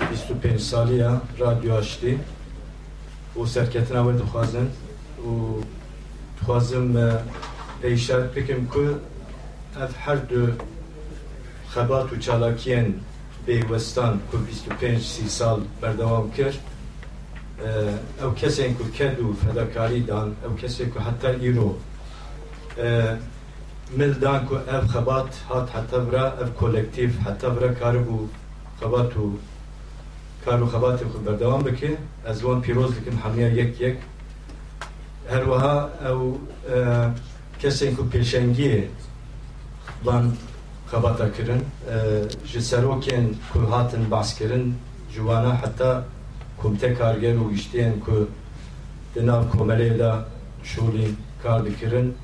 25 سالیه رادیو آشتی. و سرکتنا و دخوازن و دخوازم پیشت بکم که از هر دو خبات و چالاکین بیوستان که 25 سی سال بردوام کرد. او کسی که کد و فداکاری دان او کسی که حتی ایرو. ملدان که او خبات حتی برا او کولکتیف حتی برا کاربو خبات و xebatê xwe berdewam bike ez wan pîroz dikim hemiya yek yek her wiha ew kesên ku pêşengiyê van xebata kirin ji serokên ku hatin baskirin ji wana heta komite karger û işteyên ku di nav komelê de şolî kar dikirin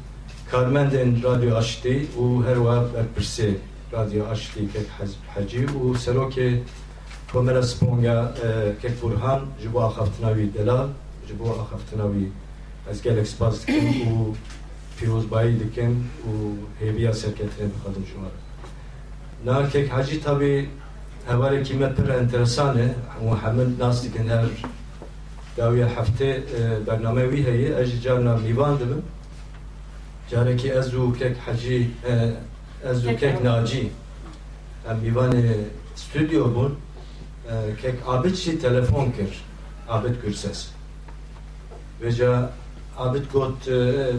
karmendên radyo aştî û her wiha berpirsê radyo aştî kek hecî û serokê burhan ji bo axaftina wî delal ji bo axaftina wî ez gelek spas dikim û pîrozbayî dikim û hêviya serketinê bixwazim şumar Nakek hacî tabi hevalekî me pir enteresan e û hemil nas dikin her dawiya heftê bername wî heye ez ji carna mîvan dibim. Carekî ez û kek hecî ez û kek nacî em mîvanê stüdyo bûn kek abid jî telefon kir abid gürses veca abid got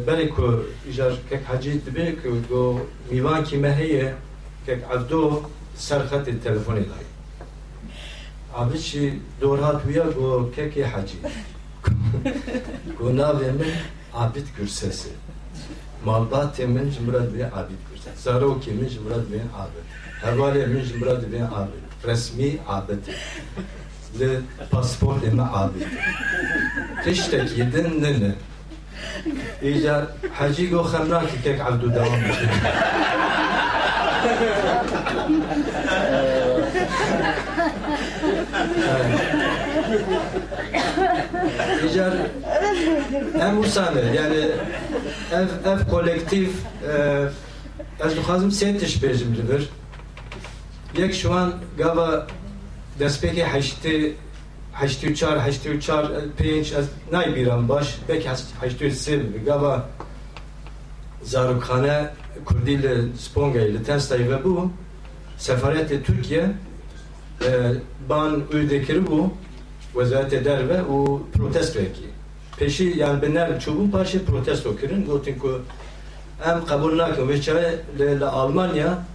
berê ku îjar kek hecî dibe ku go mîvankî me heye kek evdo ser xetê telefonê dayê abid jî dorhat wiya go kekê hecî go navê min abid gürses e malbatê min ji re dibê abid gürses zarokê min ji min re dibê abid. Hevalê min ji abid resmî abid e li pasportê me abid tiştekî din nine îcar hecî go xemnakî kek evdû dewam bike İcar em usane yani ev ev kolektif ez dixwazim sê tiş gava destpêkê heştê heştê û çar heştê û çar pênc ez naybîram baş belki heştê û sê bibe gava zarokxane Kurdî li Spongayê li Tenstayê vebû sefaretê Türkiye ban û dikiribû Wezaretê derve û protesto yekî peşî yan bi nerv çûbûn paşê protesto kirin gotin ku em qebûl nakin vê çare li Almanya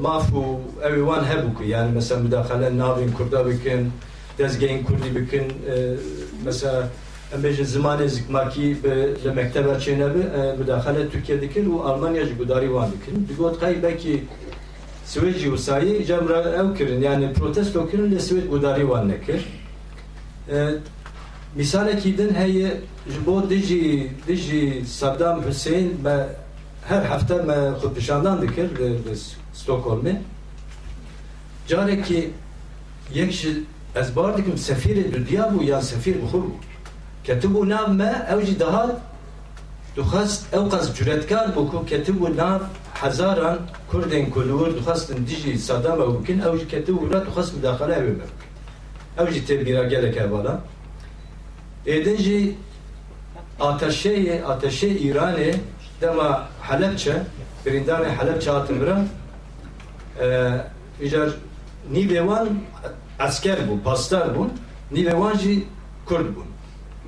maf û ew ê wan hebû ku yani mesela müdaxele navên Kurda bikin dezgehên Kurdî bikin mesela em bêjin zimanê zikmakî li mekteba çênebê müdaxele Türkiye dikin û Almanya ji gudarî wan dikin digot qey belkî Swêdî û sayî cem re ew kirin yani protesto kirin lê Swêd gudarî wan nekir misalekî din heye ji bo dijî dijî Saddam Hüseyin me her hefte me xwepişandan dikir li Stockholmê carekî yek ji ez bar dikim sefîrê dudiya bû yan sefîr bixwe bû ketibû nav me dihat dixwast ew qas cüretkar bû ku ketibû nav hezaran Kurdên kulûr dixwastin dijî Saddam ew bikin ew jî ketibû ra dixwast müdaxele ew ê bikin ew jî têbîra gelek hevala êdin jî ateşeyê ateşê İranê dema Helepçe birîndanê Helepçe hatin birin îcar nîvê wan esker bû pastar wan jî Kurd bûn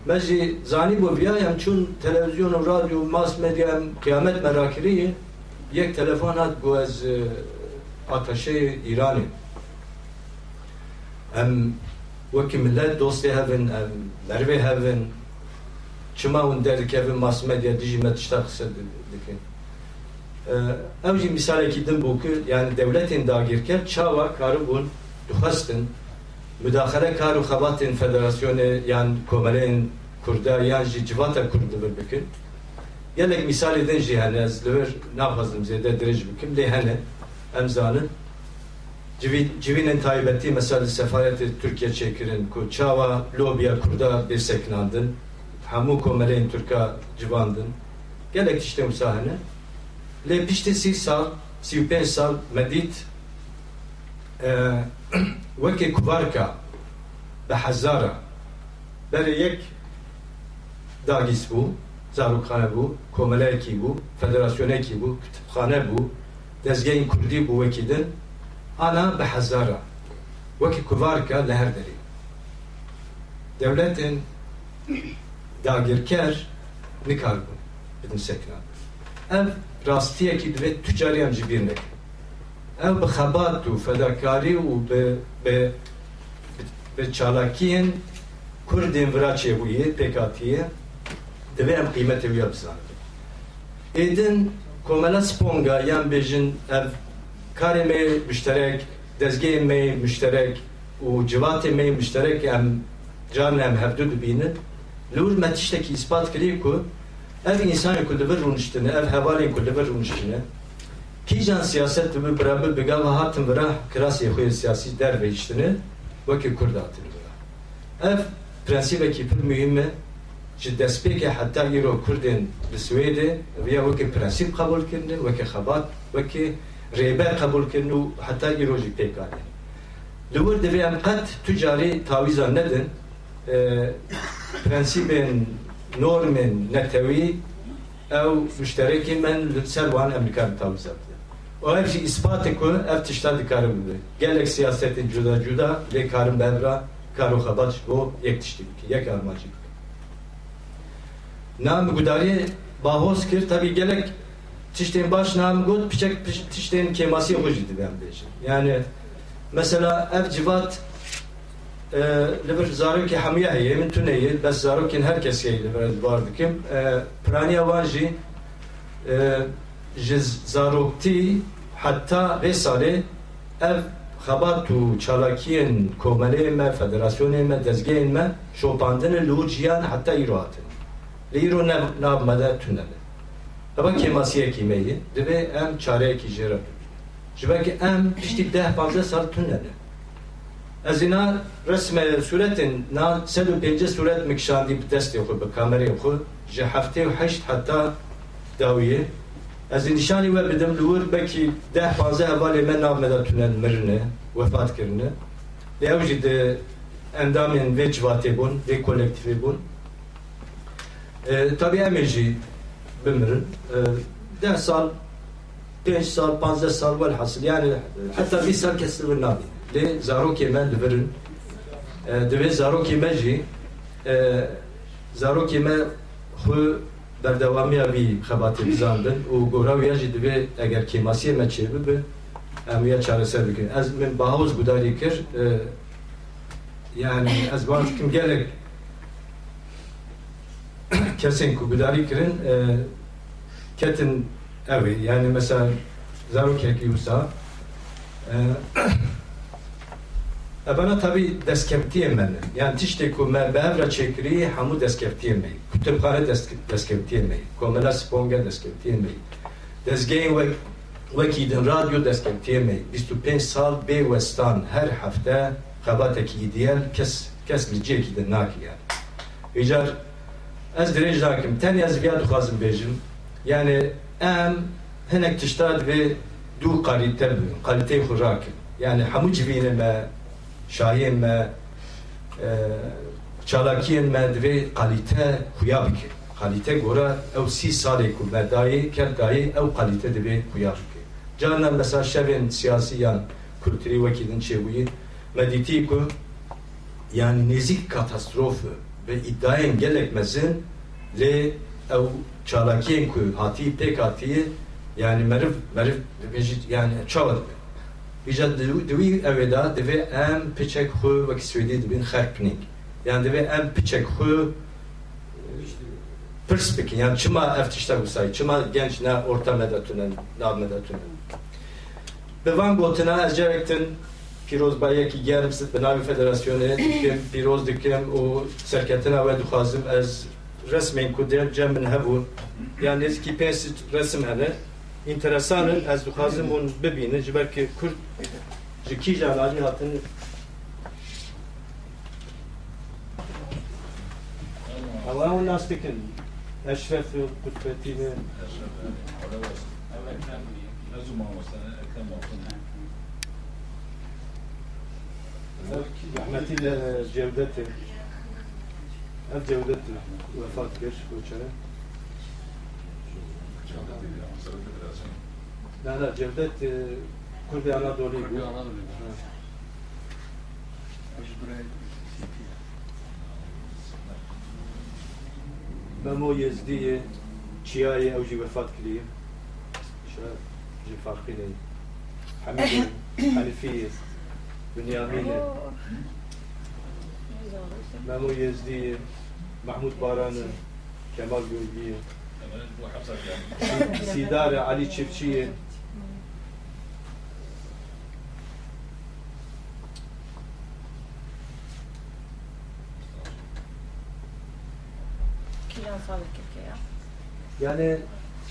me jî zanî bû viya em çûn televizyon û radyo mas medya em kıyamet merakiriyê yek telefon hat got ez ateşê İranê em wekî millet dostê hevin em mervê hevin çima hûn derdikevin mas medya dijî me tişta qise dikin ew jî misalekî din bû ku yani devletên dagirker çawa karibûn dixwestin müdahale kar û xebatên federasyonê yan komeleyên Kurda yan jî civata Kurd li vir bikin. Gelek misalê din jî hene ez li vir naxwazim zêde dirêj bikim lê hene em zanin civînên taybetî mesela li sefaretê Türkiye çêkirin ku çawa lobiya Kurda bêrseknandin hemû komeleyên Türka civandin gelek tiştê wisa lê piştî sî sal sî û pênc sal me dît wekê kuvarka bi hezara berê yek dagîs bû zarokxane bû komeleyekî bû federasyonekî bû kütüphane bû dezgehên Kurdî bû wekî din ana bi hezara wekî kuvarka li her derê devletên dagirker nikar bûn bidin sekna. Ev jî bîr nekin ev bi xebat û fedakarî û bi bi bi çalakiyên Kurdên vira çêbûyê pêkatiye divê em qîmetê wî bizanin êdin komela sponga yan bêjin ev karê me müşterek dezgehê me müşterek û civatê me müşterek em can em hevdû dibînin wir me tiştekî ispat kirî ku ev însanê ku li vir rûniştine ev hevalên ku li vir rûniştine kîjan siyaset bi biraber bigava hatin vira kirasê xwe siyasî derveyiştine wekî Kurd hatin vira ev prensîbekî pir mühim e ji destpêkê heta îro Kurdên li Swêdê viya wekî prensîb qebûl kirine wekî xebat wekî rêber qebûl kirin û heta îro jî pêkane li wir divê em qet tu carî nedin prensîbên netewî ew müşterekên men li ser wan em dikarin tawîza bidin û ev jî îspatê ku ev tişta dikarin bibe gelek siyasetên cuda cuda lê karin bevra kar û xebat ji bo yek tiştî bike yek armacî bike nam gudarî bahoz kir tabii gelek tiştên baş nam got piçek xwe jî dibe em bêjin yani mesela ev civat hemiya heye min tu neyê bes zarokên her kesê li vir ez bar dikim piraniya wan jî ji zaroktî heta vê salê ev xebat û çalakiyên komeleyên me federasyonên me dezgehên me şopandine li û ciyan heta îro hatin li îro nav me. De tune be eva kemasiyekî me ye divê em çareyekî jê re deh panzdeh sal tune ne از اینا رسم صورت نه سد و پنج صورت مکشاندی بدستی دست خود به کامری خود جه هفته و هشت حتی داویه از این نشانی و بدم لور بکی ده پانزه اوال من نامدا تونن مرنه وفات کرنه لی اوجی اندامین و جواتی بون و کولکتیفی بون تابی امیجی بمرن ده سال پنج سال پانزه سال ول حاصل یعنی حتی بی سال کسی و نامین welhasıl yani heta bîst sal kes li wir nabî lê zarokê me li virin divê zarokê me jî zarokê me xwe berdewamiya vî xebatê bizandin û gora wiya jî divê eger kêmasiyê me çê bibe em wiya çareser bikin ez min bahoz gudarî kir yani ez wan dikim gelek kesên ku gudarî kirin ketin evê yani mesela zarokekî wisa Bana tabi deskeptiye men. Yani tişte ku me bevra çekiri hamu deskeptiye me. Kütüphane deskeptiye me. Komela sponga deskeptiye me. Dezgeyin ve vekidin radyo deskeptiye me. 25 sal be westan her hafta xebateki diğer kes kes liceki de naki yani. Icar ez direj dakim ten yaz biya duxazım bejim. Yani em hinek tiştad ve du kalite kalite xurakim. Yani hamu civine me şahin me çalakiyên me divê qalîte xuya bike. Qalîte gora ew sî salê ku me dayê ker dayê ew qalîte divê xuya bike. Canan mesela şevên siyasî yan kulturî wekî din çêbûyî me dîtî ku yani nezik katastrofu ve iddiayên gelek mezin lê ew çalakiyên ku hatî pêk hatiye yani meriv meriv yani çawa Ija divi evê da divê em piçek xwe wek Swêdî dibin xerk binik. Yan divê em piçek xwe pirs. Yani çima ev tiştek misay, çima genç ne orta medetunen, nav medetunen. Bi van gotina ez cerektin pîroz bayekî gerim sit bi navê federasyonê dikim, pîroz dikim û serketina we dixwazim ez resmên ku cem min hebûn. Yani nêzîkî pênc resim hene, interesanın az duhazım onu bebine jiber ki kur jiki jalali hatın Allah onu nastikin. Eşref kutbetine rahmetiyle cevdeti. Ev cevdeti vefat geç uçarı Nana Cevdet e, Kurdi Anadolu'yu. Kurdi Anadolu'yu. Memo Yezdi'yi, Çiğa'yı evci vefat kiliyi. Şöyle farkıyla. Hamid, Hanifi'yi, Bünyamin'i. Memo Yezdi'yi, Mahmut Baran'ı, Kemal Gölge'yi. Sidare Ali Çiftçi'yi, شلون صار لك يعني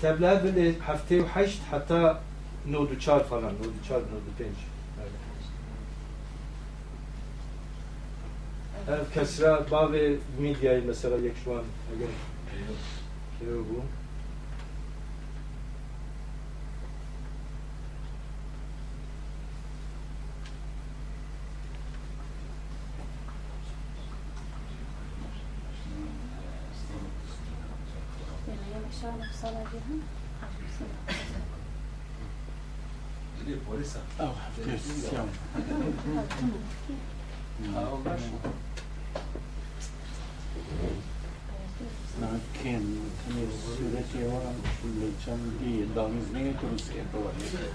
تبلغ حفتي وحشت حتى نود تشار فلان نود تشار نود بينش كسرة باب ميديا مثلا يكشوان أجل كيف هو Charlotte Saladier. Oh, yes. Yeah. När Ken presenterade liksom i Dagens Nyheter och se på vad det är.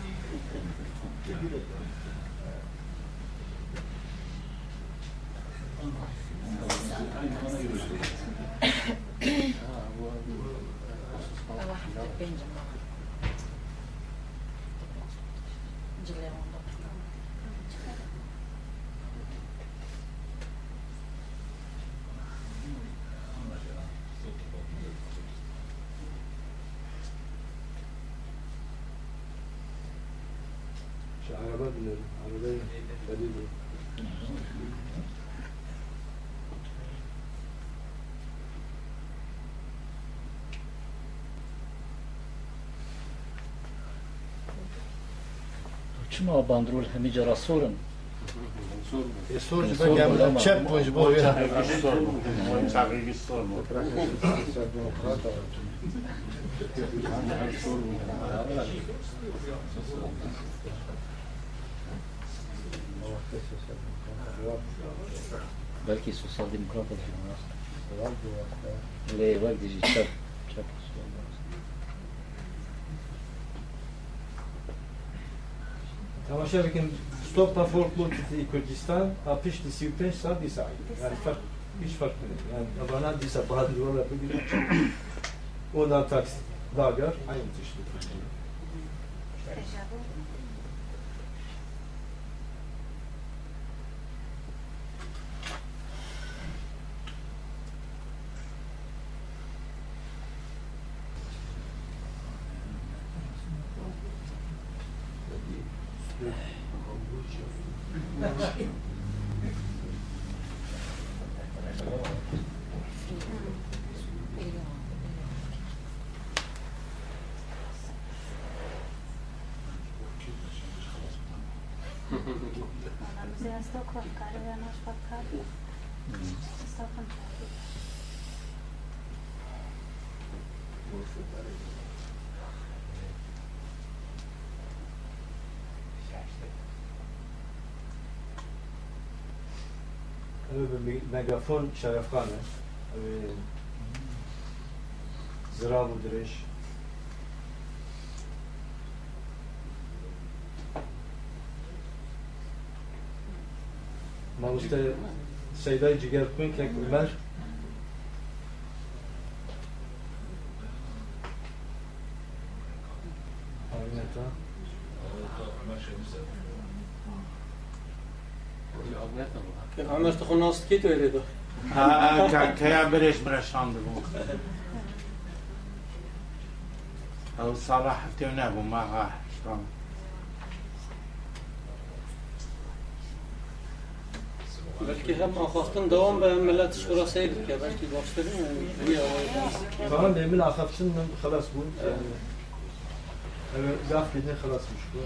عربين عربين شديدين چما باندرول همیجا را سورن؟ السور جبا كامل تشب وجبوه السور Belki sosyal demokrat olacağım. Öyle var diyeceğiz. Şey, çap, çap. Tamaşavikin stopta folklorkiti i Kürdistan, apış disi üpeş sa disa. Yani fark, hiç fark değil. Yani tabana disa bazı rol yapabilir. Ondan taksi, dagar, aynı çeşitli. Teşekkür ederim. به مگافون شرفخانه. زراب ما درش ما سیدای جگر کنید که بر Annars då hon skit i det då. Kan jag berätta med Shandebo? أو صراحة تنابو ما راح Belki hem Akhaft'ın devam ve millet şurasıydık ya belki başlarım ya. Tamam emin Akhaft'ın خلاص bu. Evet, gaf gidin خلاص bu.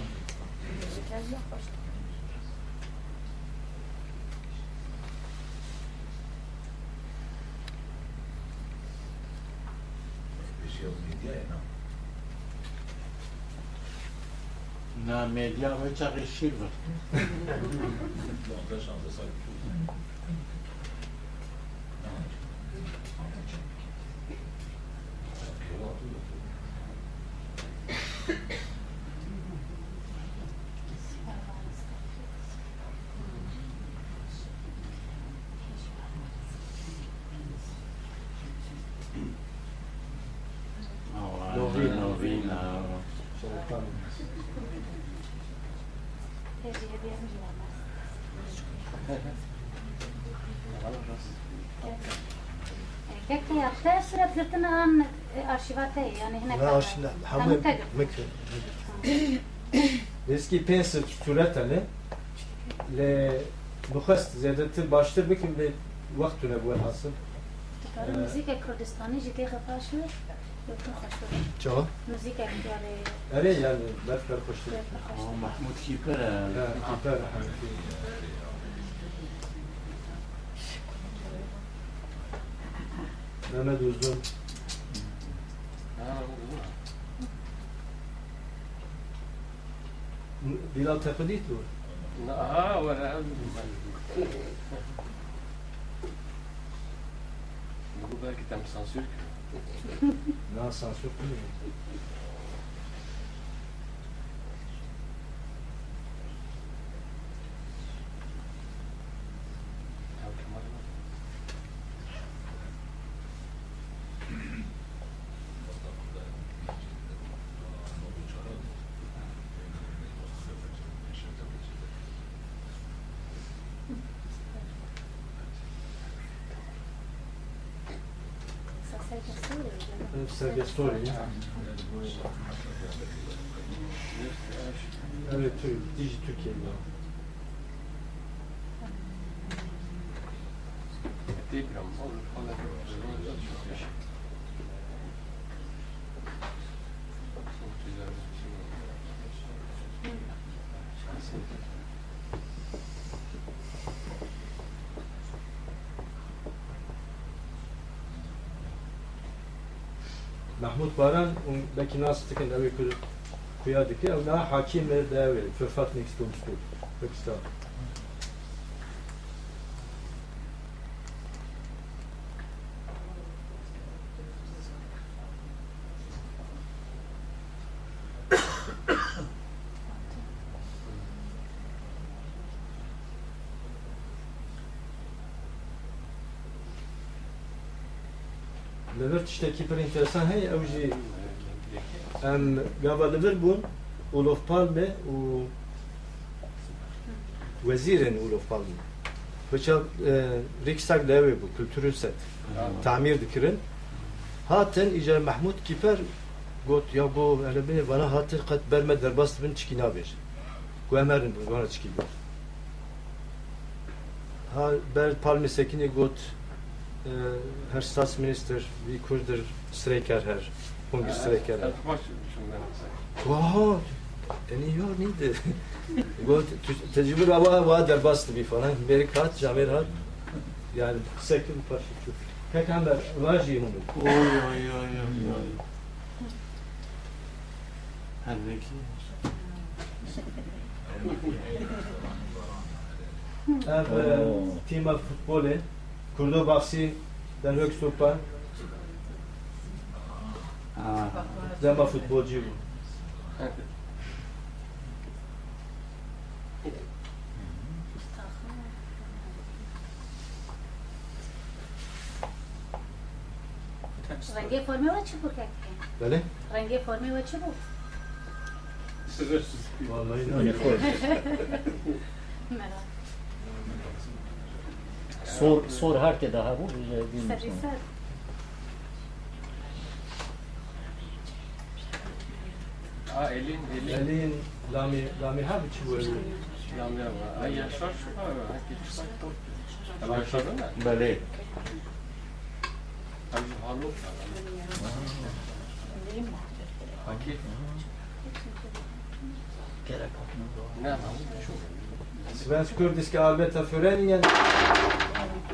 Na media, which are a. arşivatı yani hene Ne aşina hamı mekre. Eski pensir suretane le nukhast zedetir baştır bikim le vaktune bu hasıl. موزیک کردستانی جدی خفا شو یکم خوش شد Çava. موزیک اختیاره Ere yani berfer koştu. محمود کیپر Ha, kiper hangi. Mehmet Uzun. بلال تقليد لا ها ولا بالك انت مسانسور لا سانسور كله. Observatory. Evet, Digi Türkiye'de. Mahmut Baran und nasıl tıkın evi kudu kuyadaki evna hakim ve devi författningsdomstol högsta. Lever tişteki bir enteresan hey evji em gava lever bun Olof Palme u vezirin Olof Palme. Bıçak e, Riksdag levi bu kültürü set. Tamir dikirin. Haten ica Mahmud Kiper got ya bu hele beni bana hatır kat berme derbast bin çikina bir. Guemerin bu bana çiki bir. Ha ber Palme sekini got e, her statsminister vi kurder strejkar här. Hunger strejkar här. Wow, en iyi var neydi? Bu te- tecrübe ama var der bastı bir falan. Beri kat, jamer hat. Yani sekin parça şu. Tek hamber vaji mu? Oy oy oy oy oy. Herdeki. Ev e, tima futbolu. Kurdo Baksi den Högstopan. Dema futbolcu bu. رنگی فرمی و چی بود که Böyle? رنگی فرمی و چی بود Vallahi Merak. Sor, sor harte da havur Sărisar. Elin, elin. Elin, lami, lami hav ci vuole. Lami hav. A, ia așa și anche ci fai tot. Am așa da? Bele. Am halu. Anche. Gerek yok. Ne? Svensk kurdiska arbetarföreningen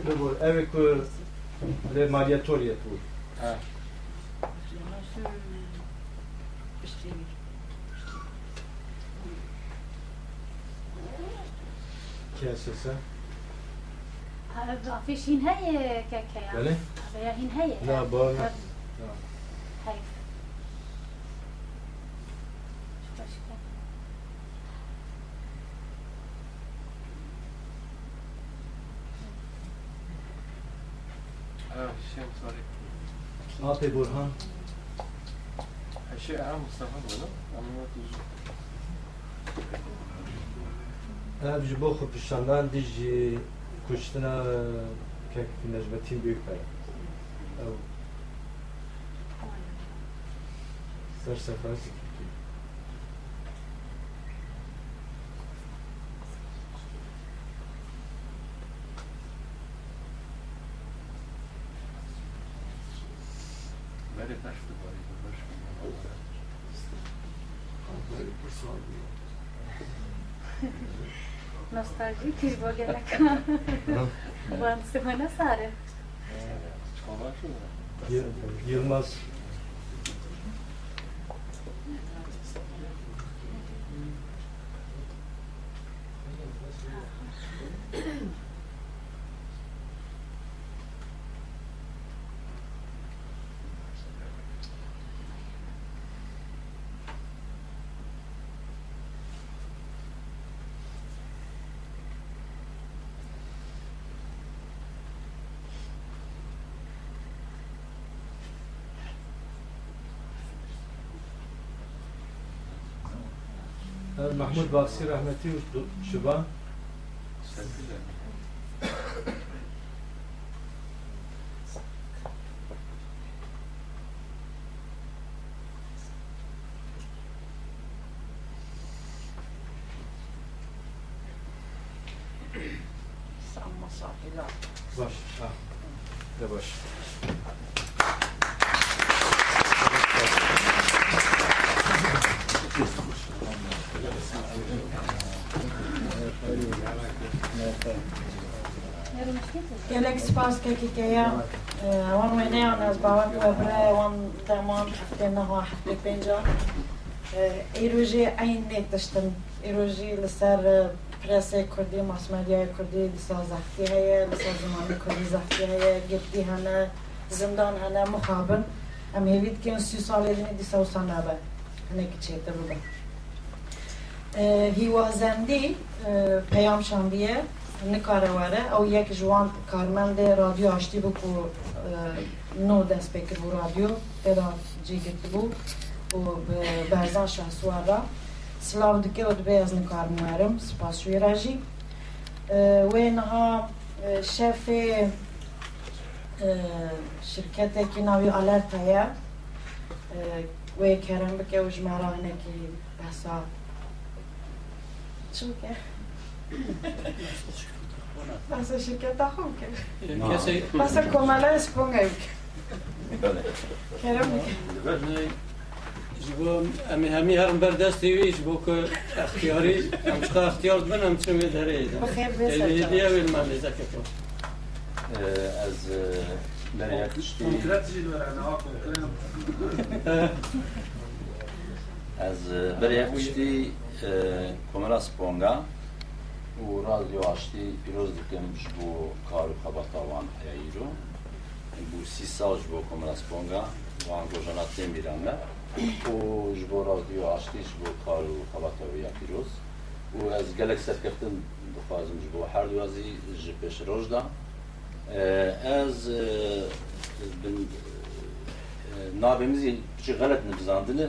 bebor evi ku le maljetoriet bu. اه Kesese. فيش هين هي كاكا Bele? يا هين هي لا بana. be Burhan. Eşya şey, Mustafa bunu. Anlat uzun. Ev ji bo xupişandan di ji kuştina kek necmetin büyük bera. Ev. Ser sefer. Tive boguei na cama. Semana Sara. É, né? Mahmud Baksi rahmeti u şuba baş. Ha. De baş. Pascal Kikeya, on mene on az bavak vebre, on tamam haftena ha hafte penca. Eroji ayn netiştim. Eroji lisar prese kurdi, masmeriye kurdi, lisa zahti heye, lisa zamanı kurdi zahti heye, gitti hana, zindan hana, muhabir. Em hevit ki sü salelini disa usana be. Hane ki çeyte bu be. Hivazemdi, peyam şambiye, nekare were ew yek ji wan karmendê radyo aştî bû ku nû dest pê kir bû radyo têra cî girtibû û bi berzan şehsuwar ra silav dike û dibê ez nikarim werim spas wê re jî wê niha şefê şirketekî navî alerta ye wê kerem bike û ji me re hinekî behsa çi bike Mas a Chiqueta Ronca. Passa com a Lés Kerem جبو امی همی هرم بردستی ویش بو که اختیاری امشقا اختیار بنام چون میداره ایدن بخیر بیسر ایدیا ویل من لیزا کتو از برای اکشتی از برای اکشتی کمرا u radioashti piroz dikem bu karu xabatavan eiro bu sisa ji bo komrasponga van gojana temiran me u ji bo radioashti ji bo karu xabataviya piroz û ez gelek serkeftin dixwazim ji bo her du ezî ji pêş roj da ee, ez e, bin e, navemizi ji gelet nibizandini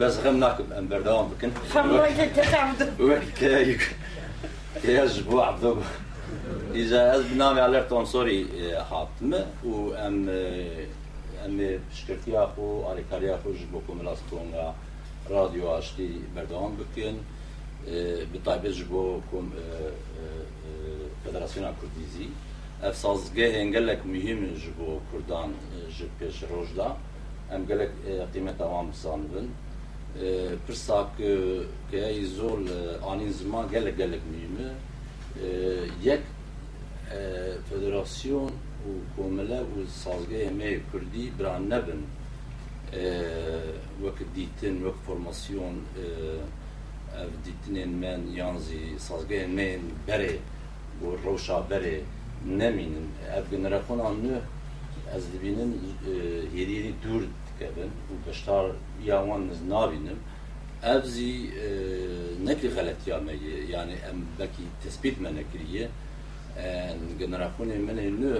bez gem nakim em berdewam bikin. Xemmayê te tam. Wek يجب عبدو إذا أز بنامي على تنصري حاطمة وأم أم بشكرتيا خو أريكاريا خو جبو كو ملاستونغا راديو عشتي بردوان بكين بطيبة جبو كم فدراسيونا كرديزي اف سازگه انگلک مهم جبو کردان جب پیش روش دا ام گلک قیمت دوام سانبن پرساک که ای زول آنین زمان گلک گلک مهمه یک فدراسیون و کومله و سازگه همه کردی بران نبن وەک دیتن وەک فۆرماسیۆن ev dîtinên men yan zî sazgehên me yên berê û rewşa berê nemînin ev generasyona nû ez dibînin hêdîrî dûr dikevin û beşdar ya wan ez nabînim ev zî nekî xeletiya me ye yani em belkî tespît me nekiriye generasyonên me nû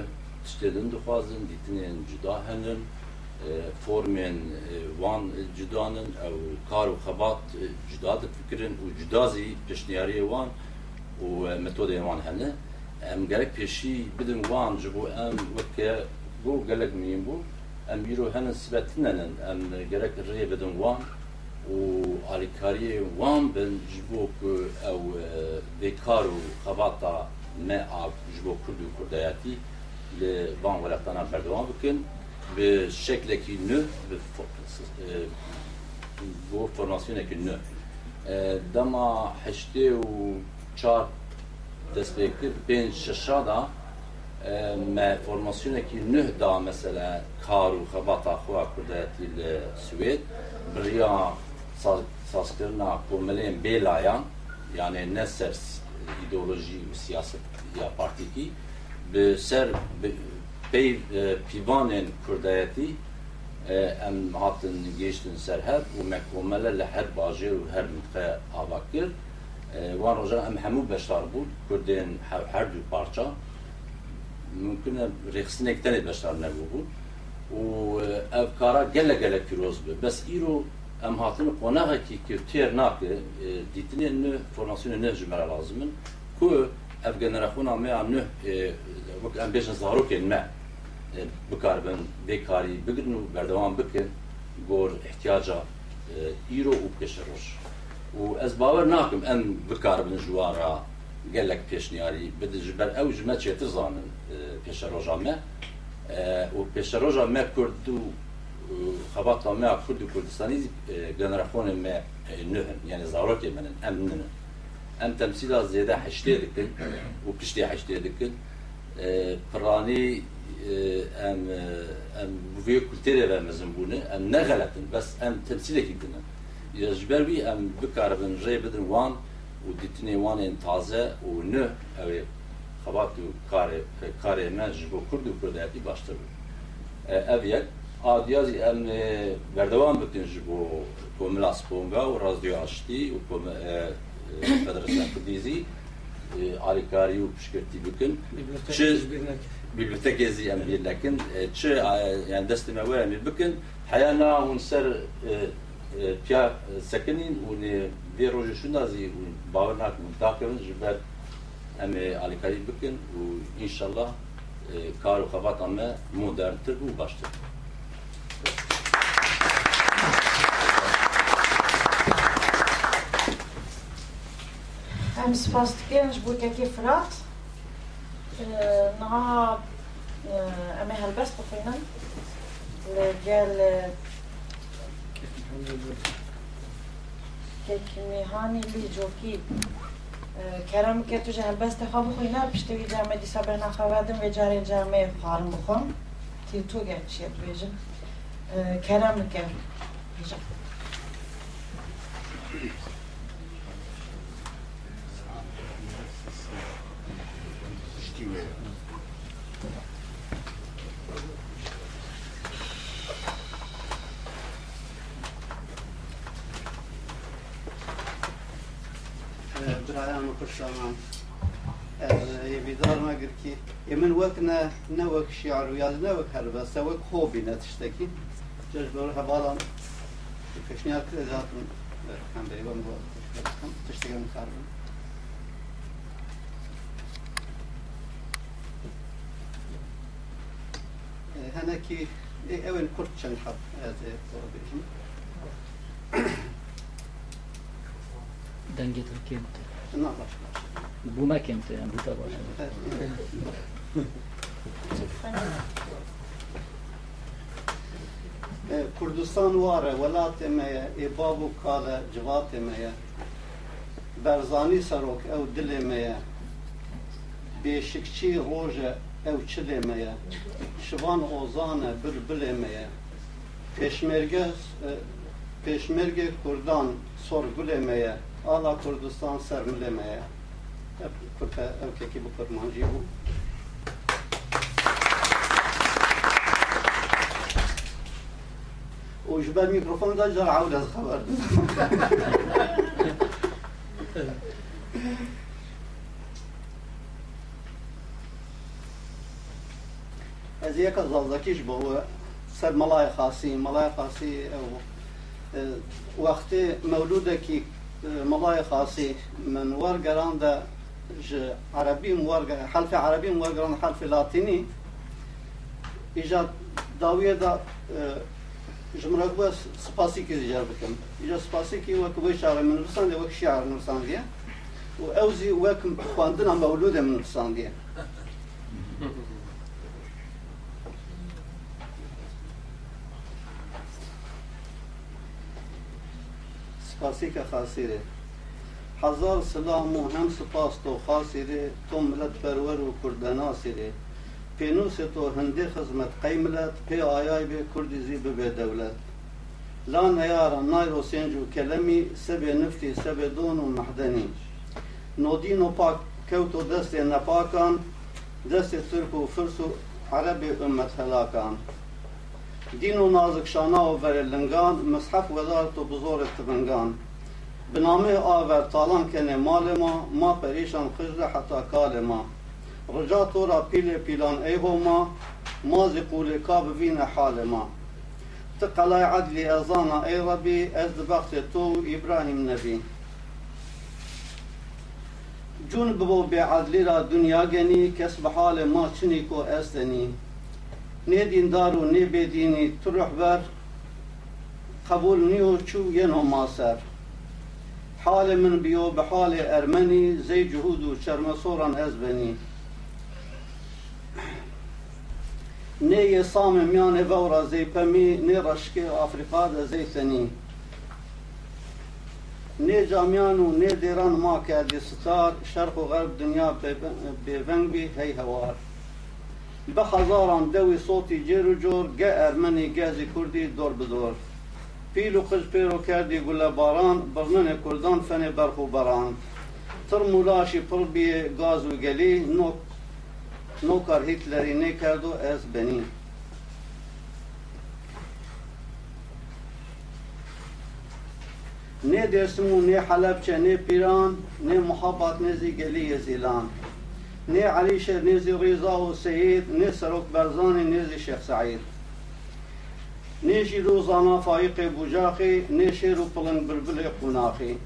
tiştê din dixwazin dîtinên cuda henin formên wan cudanin ew kar û xebat cuda difikirin û cuda zî piştniyariyê wan û metodên wan hene em gerek pêşî bidin wan ji bo em weke got gelek mîn bû ام بیرو هن سبت ننن ام گرک ری بدن وان و آلیکاری وان بن جبو که او دکار و خباتا ما آب جبو کرد و کردیاتی ل وان ولتانا بردوان بکن به شکل کی نه به بو فرماسیون اکی نه دما هشته و چار دست بکر بین me formasyonekî nûh da mesela kar û xebata xwe kurdayetî li Swêd biriya sazkirina komelên bêlayan yani ne ser ideolojî û siyaset ya partîkî bi ser pey pîvanên kurdayetî em hatin gêştin ser hev û me komele li her bajêr her mintiqe ava kir wan rojan em hemû beşdar bû kurdên her du parça mümkün e rêxinek tenê beşdar nebû bû û ev kara gelek gelek pîroz bi bes îro em hatin qonexekî ki têr nake dîtinên nû formasyonê nû ji me re lazimin ku ev generasyona me a nû wek em bêjin zarokên me bikarbin bêkarî bigirin û berdewam bikin gor ihtiyaca îro û pêşeroj û ez bawer nakim em gelek pêşniyarî bidin ji ber ew ji me çêtir zanin pêşeroja me û pêşeroja me kurd û xebata me a kurd û kurdistanî generasyonên me nûhin yani zarokê min in em ninin em temsîla zêde heştê dikin û piştê heştê dikin em em vê kultêrê ve mezin bûne em nexeletin bes em temsîlekî dinin ji ber wî em bikaribin rê bidin wan û dîtinê wanên taze û nû ew ê xebat û karê me ji bo kurd û kurdayetî baştir bin ev yek adiyazî em berdewam bikin ji bo komila sponga û radyo aştî û federasyon kurdîzî alîkarî û piştgirtî bikin bibliotekê zî em bir nekin çi yani destê me were em bikin heya ser پیا سکنین و نه به روز شنازی و باور نکنم تا کنن جبر امی علیکاری بکن و انشالله کار و خبات همه مدرن تر و باشتر أمس فاست كان جبوكا كيف رات نها أما هلبس بخينا قال li gel kekmîhanî lî cokî kerem ke tu ji helbestê xwe bixwîne piştî wî came dîsa bêhna xwe vedin vê carê camê xwarin bixwin tî tu gel çiye dibêjin kerem مقصمان بيدار ما قركي يمن وكنا نوك شعر ويازنا وك هربسة وك خوبي نتشتكي ججبر هبالان كشنيا كل ذاتن كان بري وان تشتكي من خاربن هنا كي اول كرتش الحب هذا دنجة الكيمتر hattına başlar. Buna kente yani bu da başlar. Kurdistan vare velatemeye, ebabu kale civatemeye, berzani serok ev dilemeye, beşikçi roje ev çilemeye, şivan ozane bülbülemeye, peşmerge, e, peşmerge kurdan sorgulemeye, آلا کردستان سر ملمه کرده أو که کی بکرد منجی بو و جبه میکروفون دا جر عود از خبر از یک از آزاکیش با أو سر ملای خاصی ملای خاصی وقتی مولوده که ملاي خاصي من وەرگەراندا عربیم وەرگە حلفی عربیم وەرگەران حلفی لاتینی دا آه، داویەدا ژمرە بووە سپاسێکی دیجار بکەم ئیجا سپاسێکی وەک بۆی شعر من نووسان شعر شیعر نووساندیە و ئەوزی وەک خواندنە مەولودە من نووساندیە سپاسی که خاصیره هزار سلام و هم سپاس تو خاصیره تو ملت پرور و کردناسیره پینوس تو هنده خدمت قیملت پی آیای به کردی زی به دولت. لا نیارا نایرو سنجو کلمی سب نفتی سب دون و محدنی نودین و پاک کوتو دست نپاکان دست ترک و فرس و عرب امت هلاکان دین و نازک شانا و ورلنگان مصحف وزارت و بزرگ تبنگان. بنامه آور تالان کنه مال ما ما پریشان خجل حتی کال ما. رجا تو را پیل پیلان ایهو ما ما زقول کاب وین حال ما. تقلای عدلی ازانا ای ربی از بخت تو ابراهیم نبی. جون ببو به عدلی را دنیا گنی کس به حال ما چنی کو استنی نه دیندار و نه بدینی تو رهبر قبول نیو چو ینو ماسر حال من بیو به حال ارمنی زی جهود و چرمسوران از بنی نه یه سام میان وورا زی پمی نه رشک آفریقا ده زی تنی نه جامیان و نه دیران ما کردی ستار شرق و غرب دنیا بیونگ بی هی هوار به هزاران دوی صوتی جیر و جور گه ارمنی گازی کردی دور بدور. پیل و قش پیرو کردی گل باران برنن کردان فن برخ و بران. تر مولاشی پر بی گاز و گلی نو نو کار هیتلری نه کردو از بنی. نه درسمو نه حلبچه نه پیران نه محبت نه زی گلی زیلان ني علي شيخ نيزي رضا وسيد ني سروك برزاني نيزي شيخ سعيد نيشي رو زانا فايق بوجاخي نيشي رو بلن بربل قناخي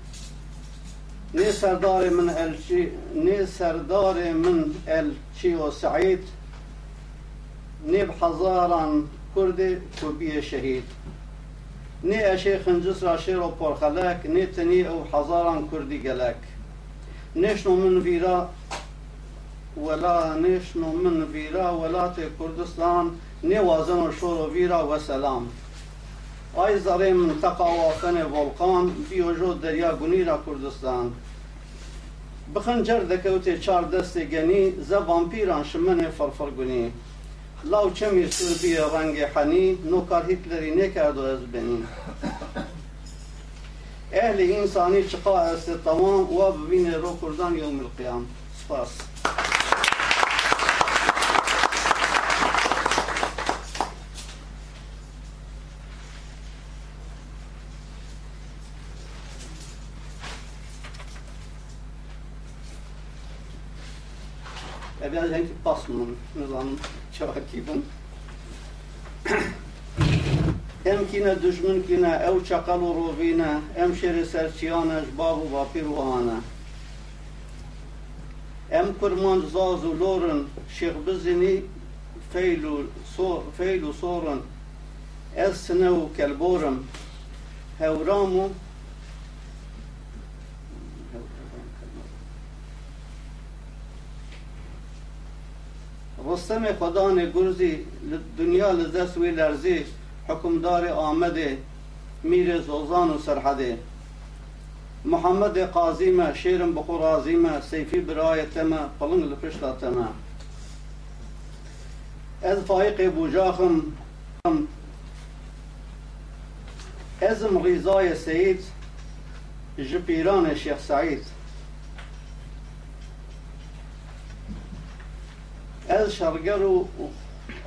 ني سردار من الشي ني سردار من الشي وسعيد ني بحزارا كردي كوبية شهيد ني اشي خنجس راشير و برخلاك ني تني أو حزارا كردي قلاك نشنو من فيرا ولا نشنو من فيرا ولات كردستان نوازن شور ویرا و سلام. آی زاره منطقه وافن ولقان بیوجو دریا گنیرا کردستان. بخنجر دکوت چار دست گنی زبان پیران شمن فرفر گنی لاو چمی سربی رنگ حنی نوکار هیتلری نکرد و از بنی. اهل انسانی چقا است تمام و ببین رو کردان یوم القیام سپاس. Evvel ręki pasmą nazywam çakikim. Emkine düşmünkine ev çakalı rovine emşeri serçiyane jbavu vapir vahane. Em kurman zazu lorun şehbizini feylu so feylu sorun es sinevu kelborum hevramu رستم خدان گرزی دنیا لذت وی لرزی حکمدار آمده میر زوزان و سرحده. محمد قازیمه شیرم بخور عظیمه سیفی برای تمه پلنگ لپشتا تمه. از فایق بوجاخم ازم غیزای سید جپیران شیخ سعید. از شرگر و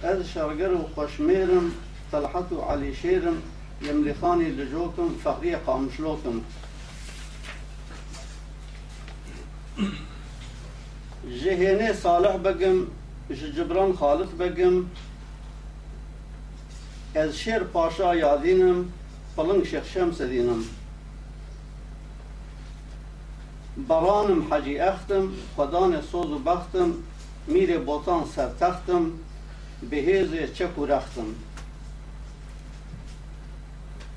از شرگر و خوشمیرم طلحت و علی شیرم يملخاني لجوكم فقرية قامشلوكم جهيني صالح بقم جبران خالق بقم از شیر پاشا یادینم پلنگ شیخ شمس دینم برانم حجی اختم خدان سوز و بختم میر بوتان سرتختم بهیز چک و رختم.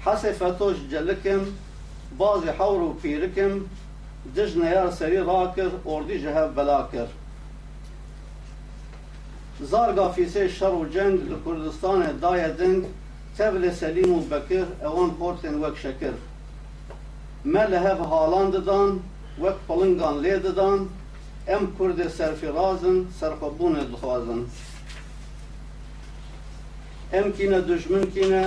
حس فتوش جلکم باز حور و پیرکم دج نیار سری راکر اردی جهب بلاکر زارگا فیسه شر و جنگ لکردستان دای دنگ تبل سلیم و بکر اوان پورتن وک شکر. ما لهب هالان ددان وک پلنگان لی ددان em kurdê serfirazin serxwebûnê dixwazin em kîne dujmin kîne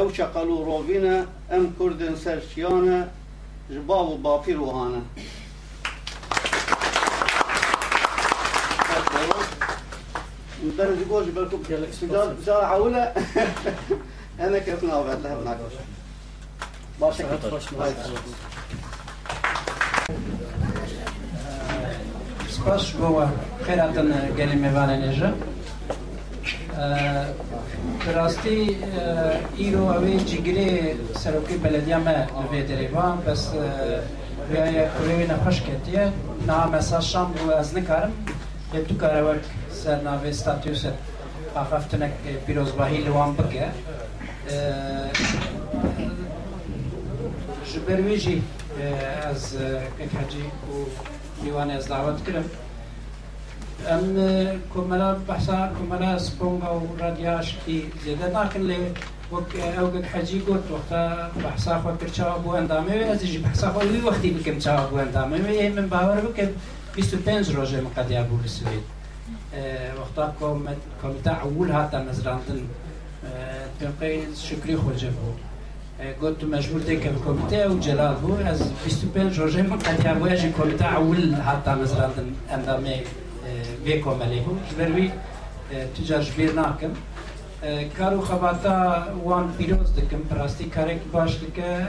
ew çeqel û rovîn e em kurdên serçiyan e ji bav û bapîr wihan e مدرج يقول جبالكم جار عولة أنا كيف نعمل لها بنعكس باش باش بوا خیراتن گلی میوان نجا براستی ایرو اوی جگری سروکی بلدیا ما لوی دریوان بس ویا کوری نخوش کتیه نا مساج شام بو از نکارم یه تو کار وقت سر ناوی استاتیوس آخفتنک پیروزباهی لوان بکه جبرویجی از ککهجی و میوانێز داوت کرد ئەم کۆمەلا بەسا کۆمەلا سپونگا و رادیاش کی زێدە ناکن لێ وەک ئەوگەک حەجی گوت وەختا بەحسا خۆ کرچاوە از ئەندامەوێ ئەزیش بەحسا خۆ وی بکم بکەم بو اندامه ئەندامەوێ ئێ من باور باوەڕ بکەم 25 روزه مقەدیا بوو بسوێت وقتا کۆمیتا اول هاتە مەزراندن تقەی شکری خۆجە بوو كنت مشغول ذاك بالكوميتا وجلال بو از بيستوبيل جورجي من قد واجي كوميتا عول حتى مثلا اندامي بيكم عليهم جبروي تجار جبير ناكم کارو خباتا وان پیروز دکم پراستی کارک باش دکه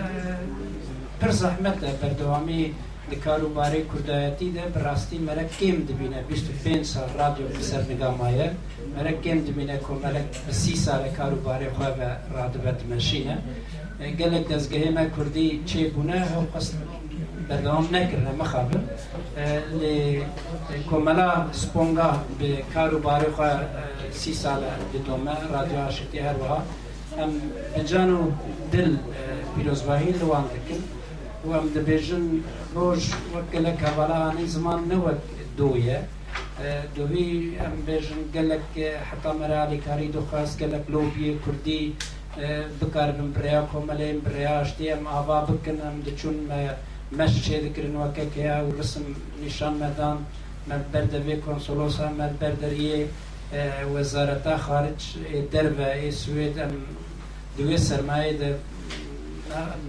پر زحمت ده پر دوامی دکارو باری ده پراستی مرک کم دبینه. 25 سال رادیو بسر نگامایه دبینه که مرک سال کارو باری خواب به رادبت گەلێک دەستگەهێمە کوردی چێبوونە هەو قست بەردەوام نەکردە مەخابن. آه، لێ کۆمەلا سپۆنگا بێ کار و بارێخوا آه، سی ساڵە دتۆمە رادیۆعاشتی هەروەها. ئەم ئەنجان و دل آه، پیرۆزباهی لەوان دەکرد. و ئەم دەبێژن ڕۆژ وەک گەلە کابراانی زمان نەوەک دۆیە. دوی ئەم بێژن گەلک حتا مەرالی کاری دۆخواست گەلک لۆبیە کوردی بکاربن بریا کۆمەلەیم بریا شتیم ئاوا بکن ئەم دەچون مەش شێ دەکردنەوەکەکەیا و ڕسم نیشان مەدان مەبەر دەبێ کۆنسۆلۆسا مەبەر دەریە وەزارەتا خارج دەربە ئێ سوێت ئەم دوێ سەرمایە دە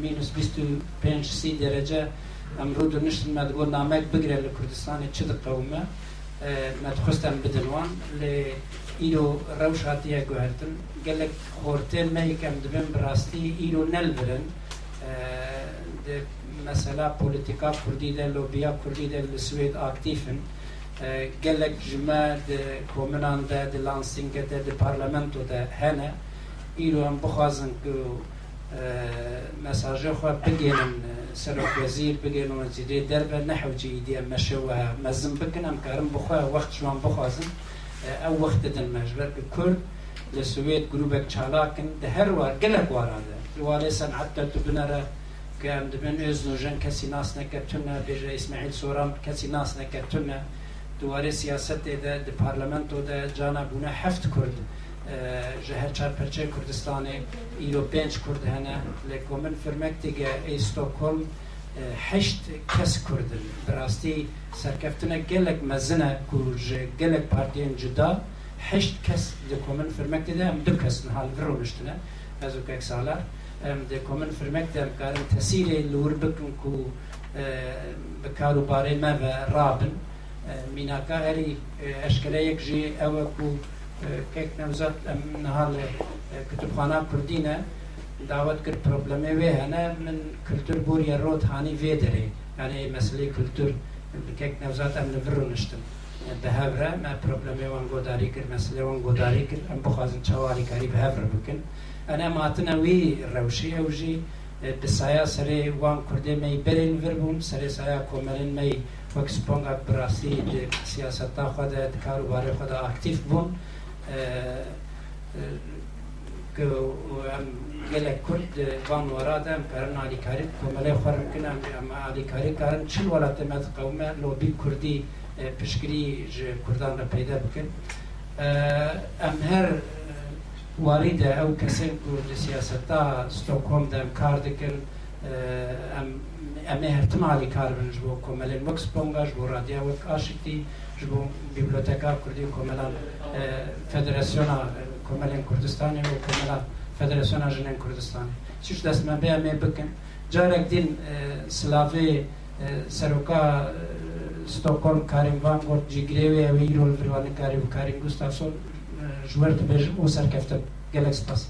مینوس 25 سی دەرەجە. ئەمڕۆ دونشتن مەدگۆ نامەک بگرێت لە کوردستانی چ دقەومە مەدخستان بدنوان لێ ایرو روش هاتیه گوهرتن. گلک خورتین مهیکم دبن براستی ایرو نل برن. مثلا پولیتیکا کردی ده لوبیا کردی ده لسوید اکتیفن. گلک جمع ده کومنان ده ده لانسینگ ده ده پارلمنتو ده هنه. ایرو هم بخوازن که مساجه خو بگینن سرک وزیر بگینن وزیری درب نحو جیدی مشه و مزم بکنم کارم بخوا وقت شوان بخوازن. أو وقت المجرد كل لسويت جروبك شالاكن دهر وار قلق وارانه الوالي صنعت که ام دبن از نوجن کسی ناس نكتنا بيجا اسماعيل سورام کسی ناس نكتنا دواره سیاست ده ده پارلمنتو ده جانا بونه هفت کرد جهر چار پرچه کردستانه ایرو پنج کرد هنه لکومن فرمکتی فرمک دیگه ای ستوکولم هشت کس کردن براستی سرکفتنه گلک مزنه کورج گلک پارتین جدا هشت کس دکومن فرمک دیده هم دو کس نحال ورو نشتنه. از أو که سالا دکومن فرمک دیده هم کارن تسیل لور بکن کو بکارو باره ما و رابن. میناکا هری اشکاله یک جی أو کو کک نوزد نحال کتبخانه کردینه. دعوت کرد پروبلمی وی هنه من کلتور بوری رود هانی وی یعنی مسئله کلتور. erkek Nevzat هم vurulmuştum. به هفره ما پروبلم وان گوداری کرد مسئله وان گوداری کرد ام بخوازن چواری کاری به هفره بکن انا ماتنا وی روشی اوجی به دسایا سری وان کرده می برین وربون سری سایا کومرین می وکس پونگا براسی سیاست تا خود کارو باره خود اکتیف بون که گەلە کورد وان وەرادەم کارن علیکاری کۆمەلای خۆرم کنم ئەمە علیکاری کارن چل وڵاتەمەت قەومە لۆبی kurdi پشگیری ji kurdan da peyda bikin em her warî de ew kesên ku li siyaseta Stockholm de em kar dikin em ê hertim alî kar bin ji bo komelên wek sponga ji bo radya wek aşiktî ji bo biblioteka kurdi komelan Federasyona Komelên Kurdistanê û komelan Federasyona Jenen Kurdistan. Siç destme BM e bikin. Carek din e, Slavi e, Seroka Stockholm Karim Van Gort Cigrevi ve Irol Vrivani Karim Karim Gustafsson Jwert Bejim o serkefte gelek spas.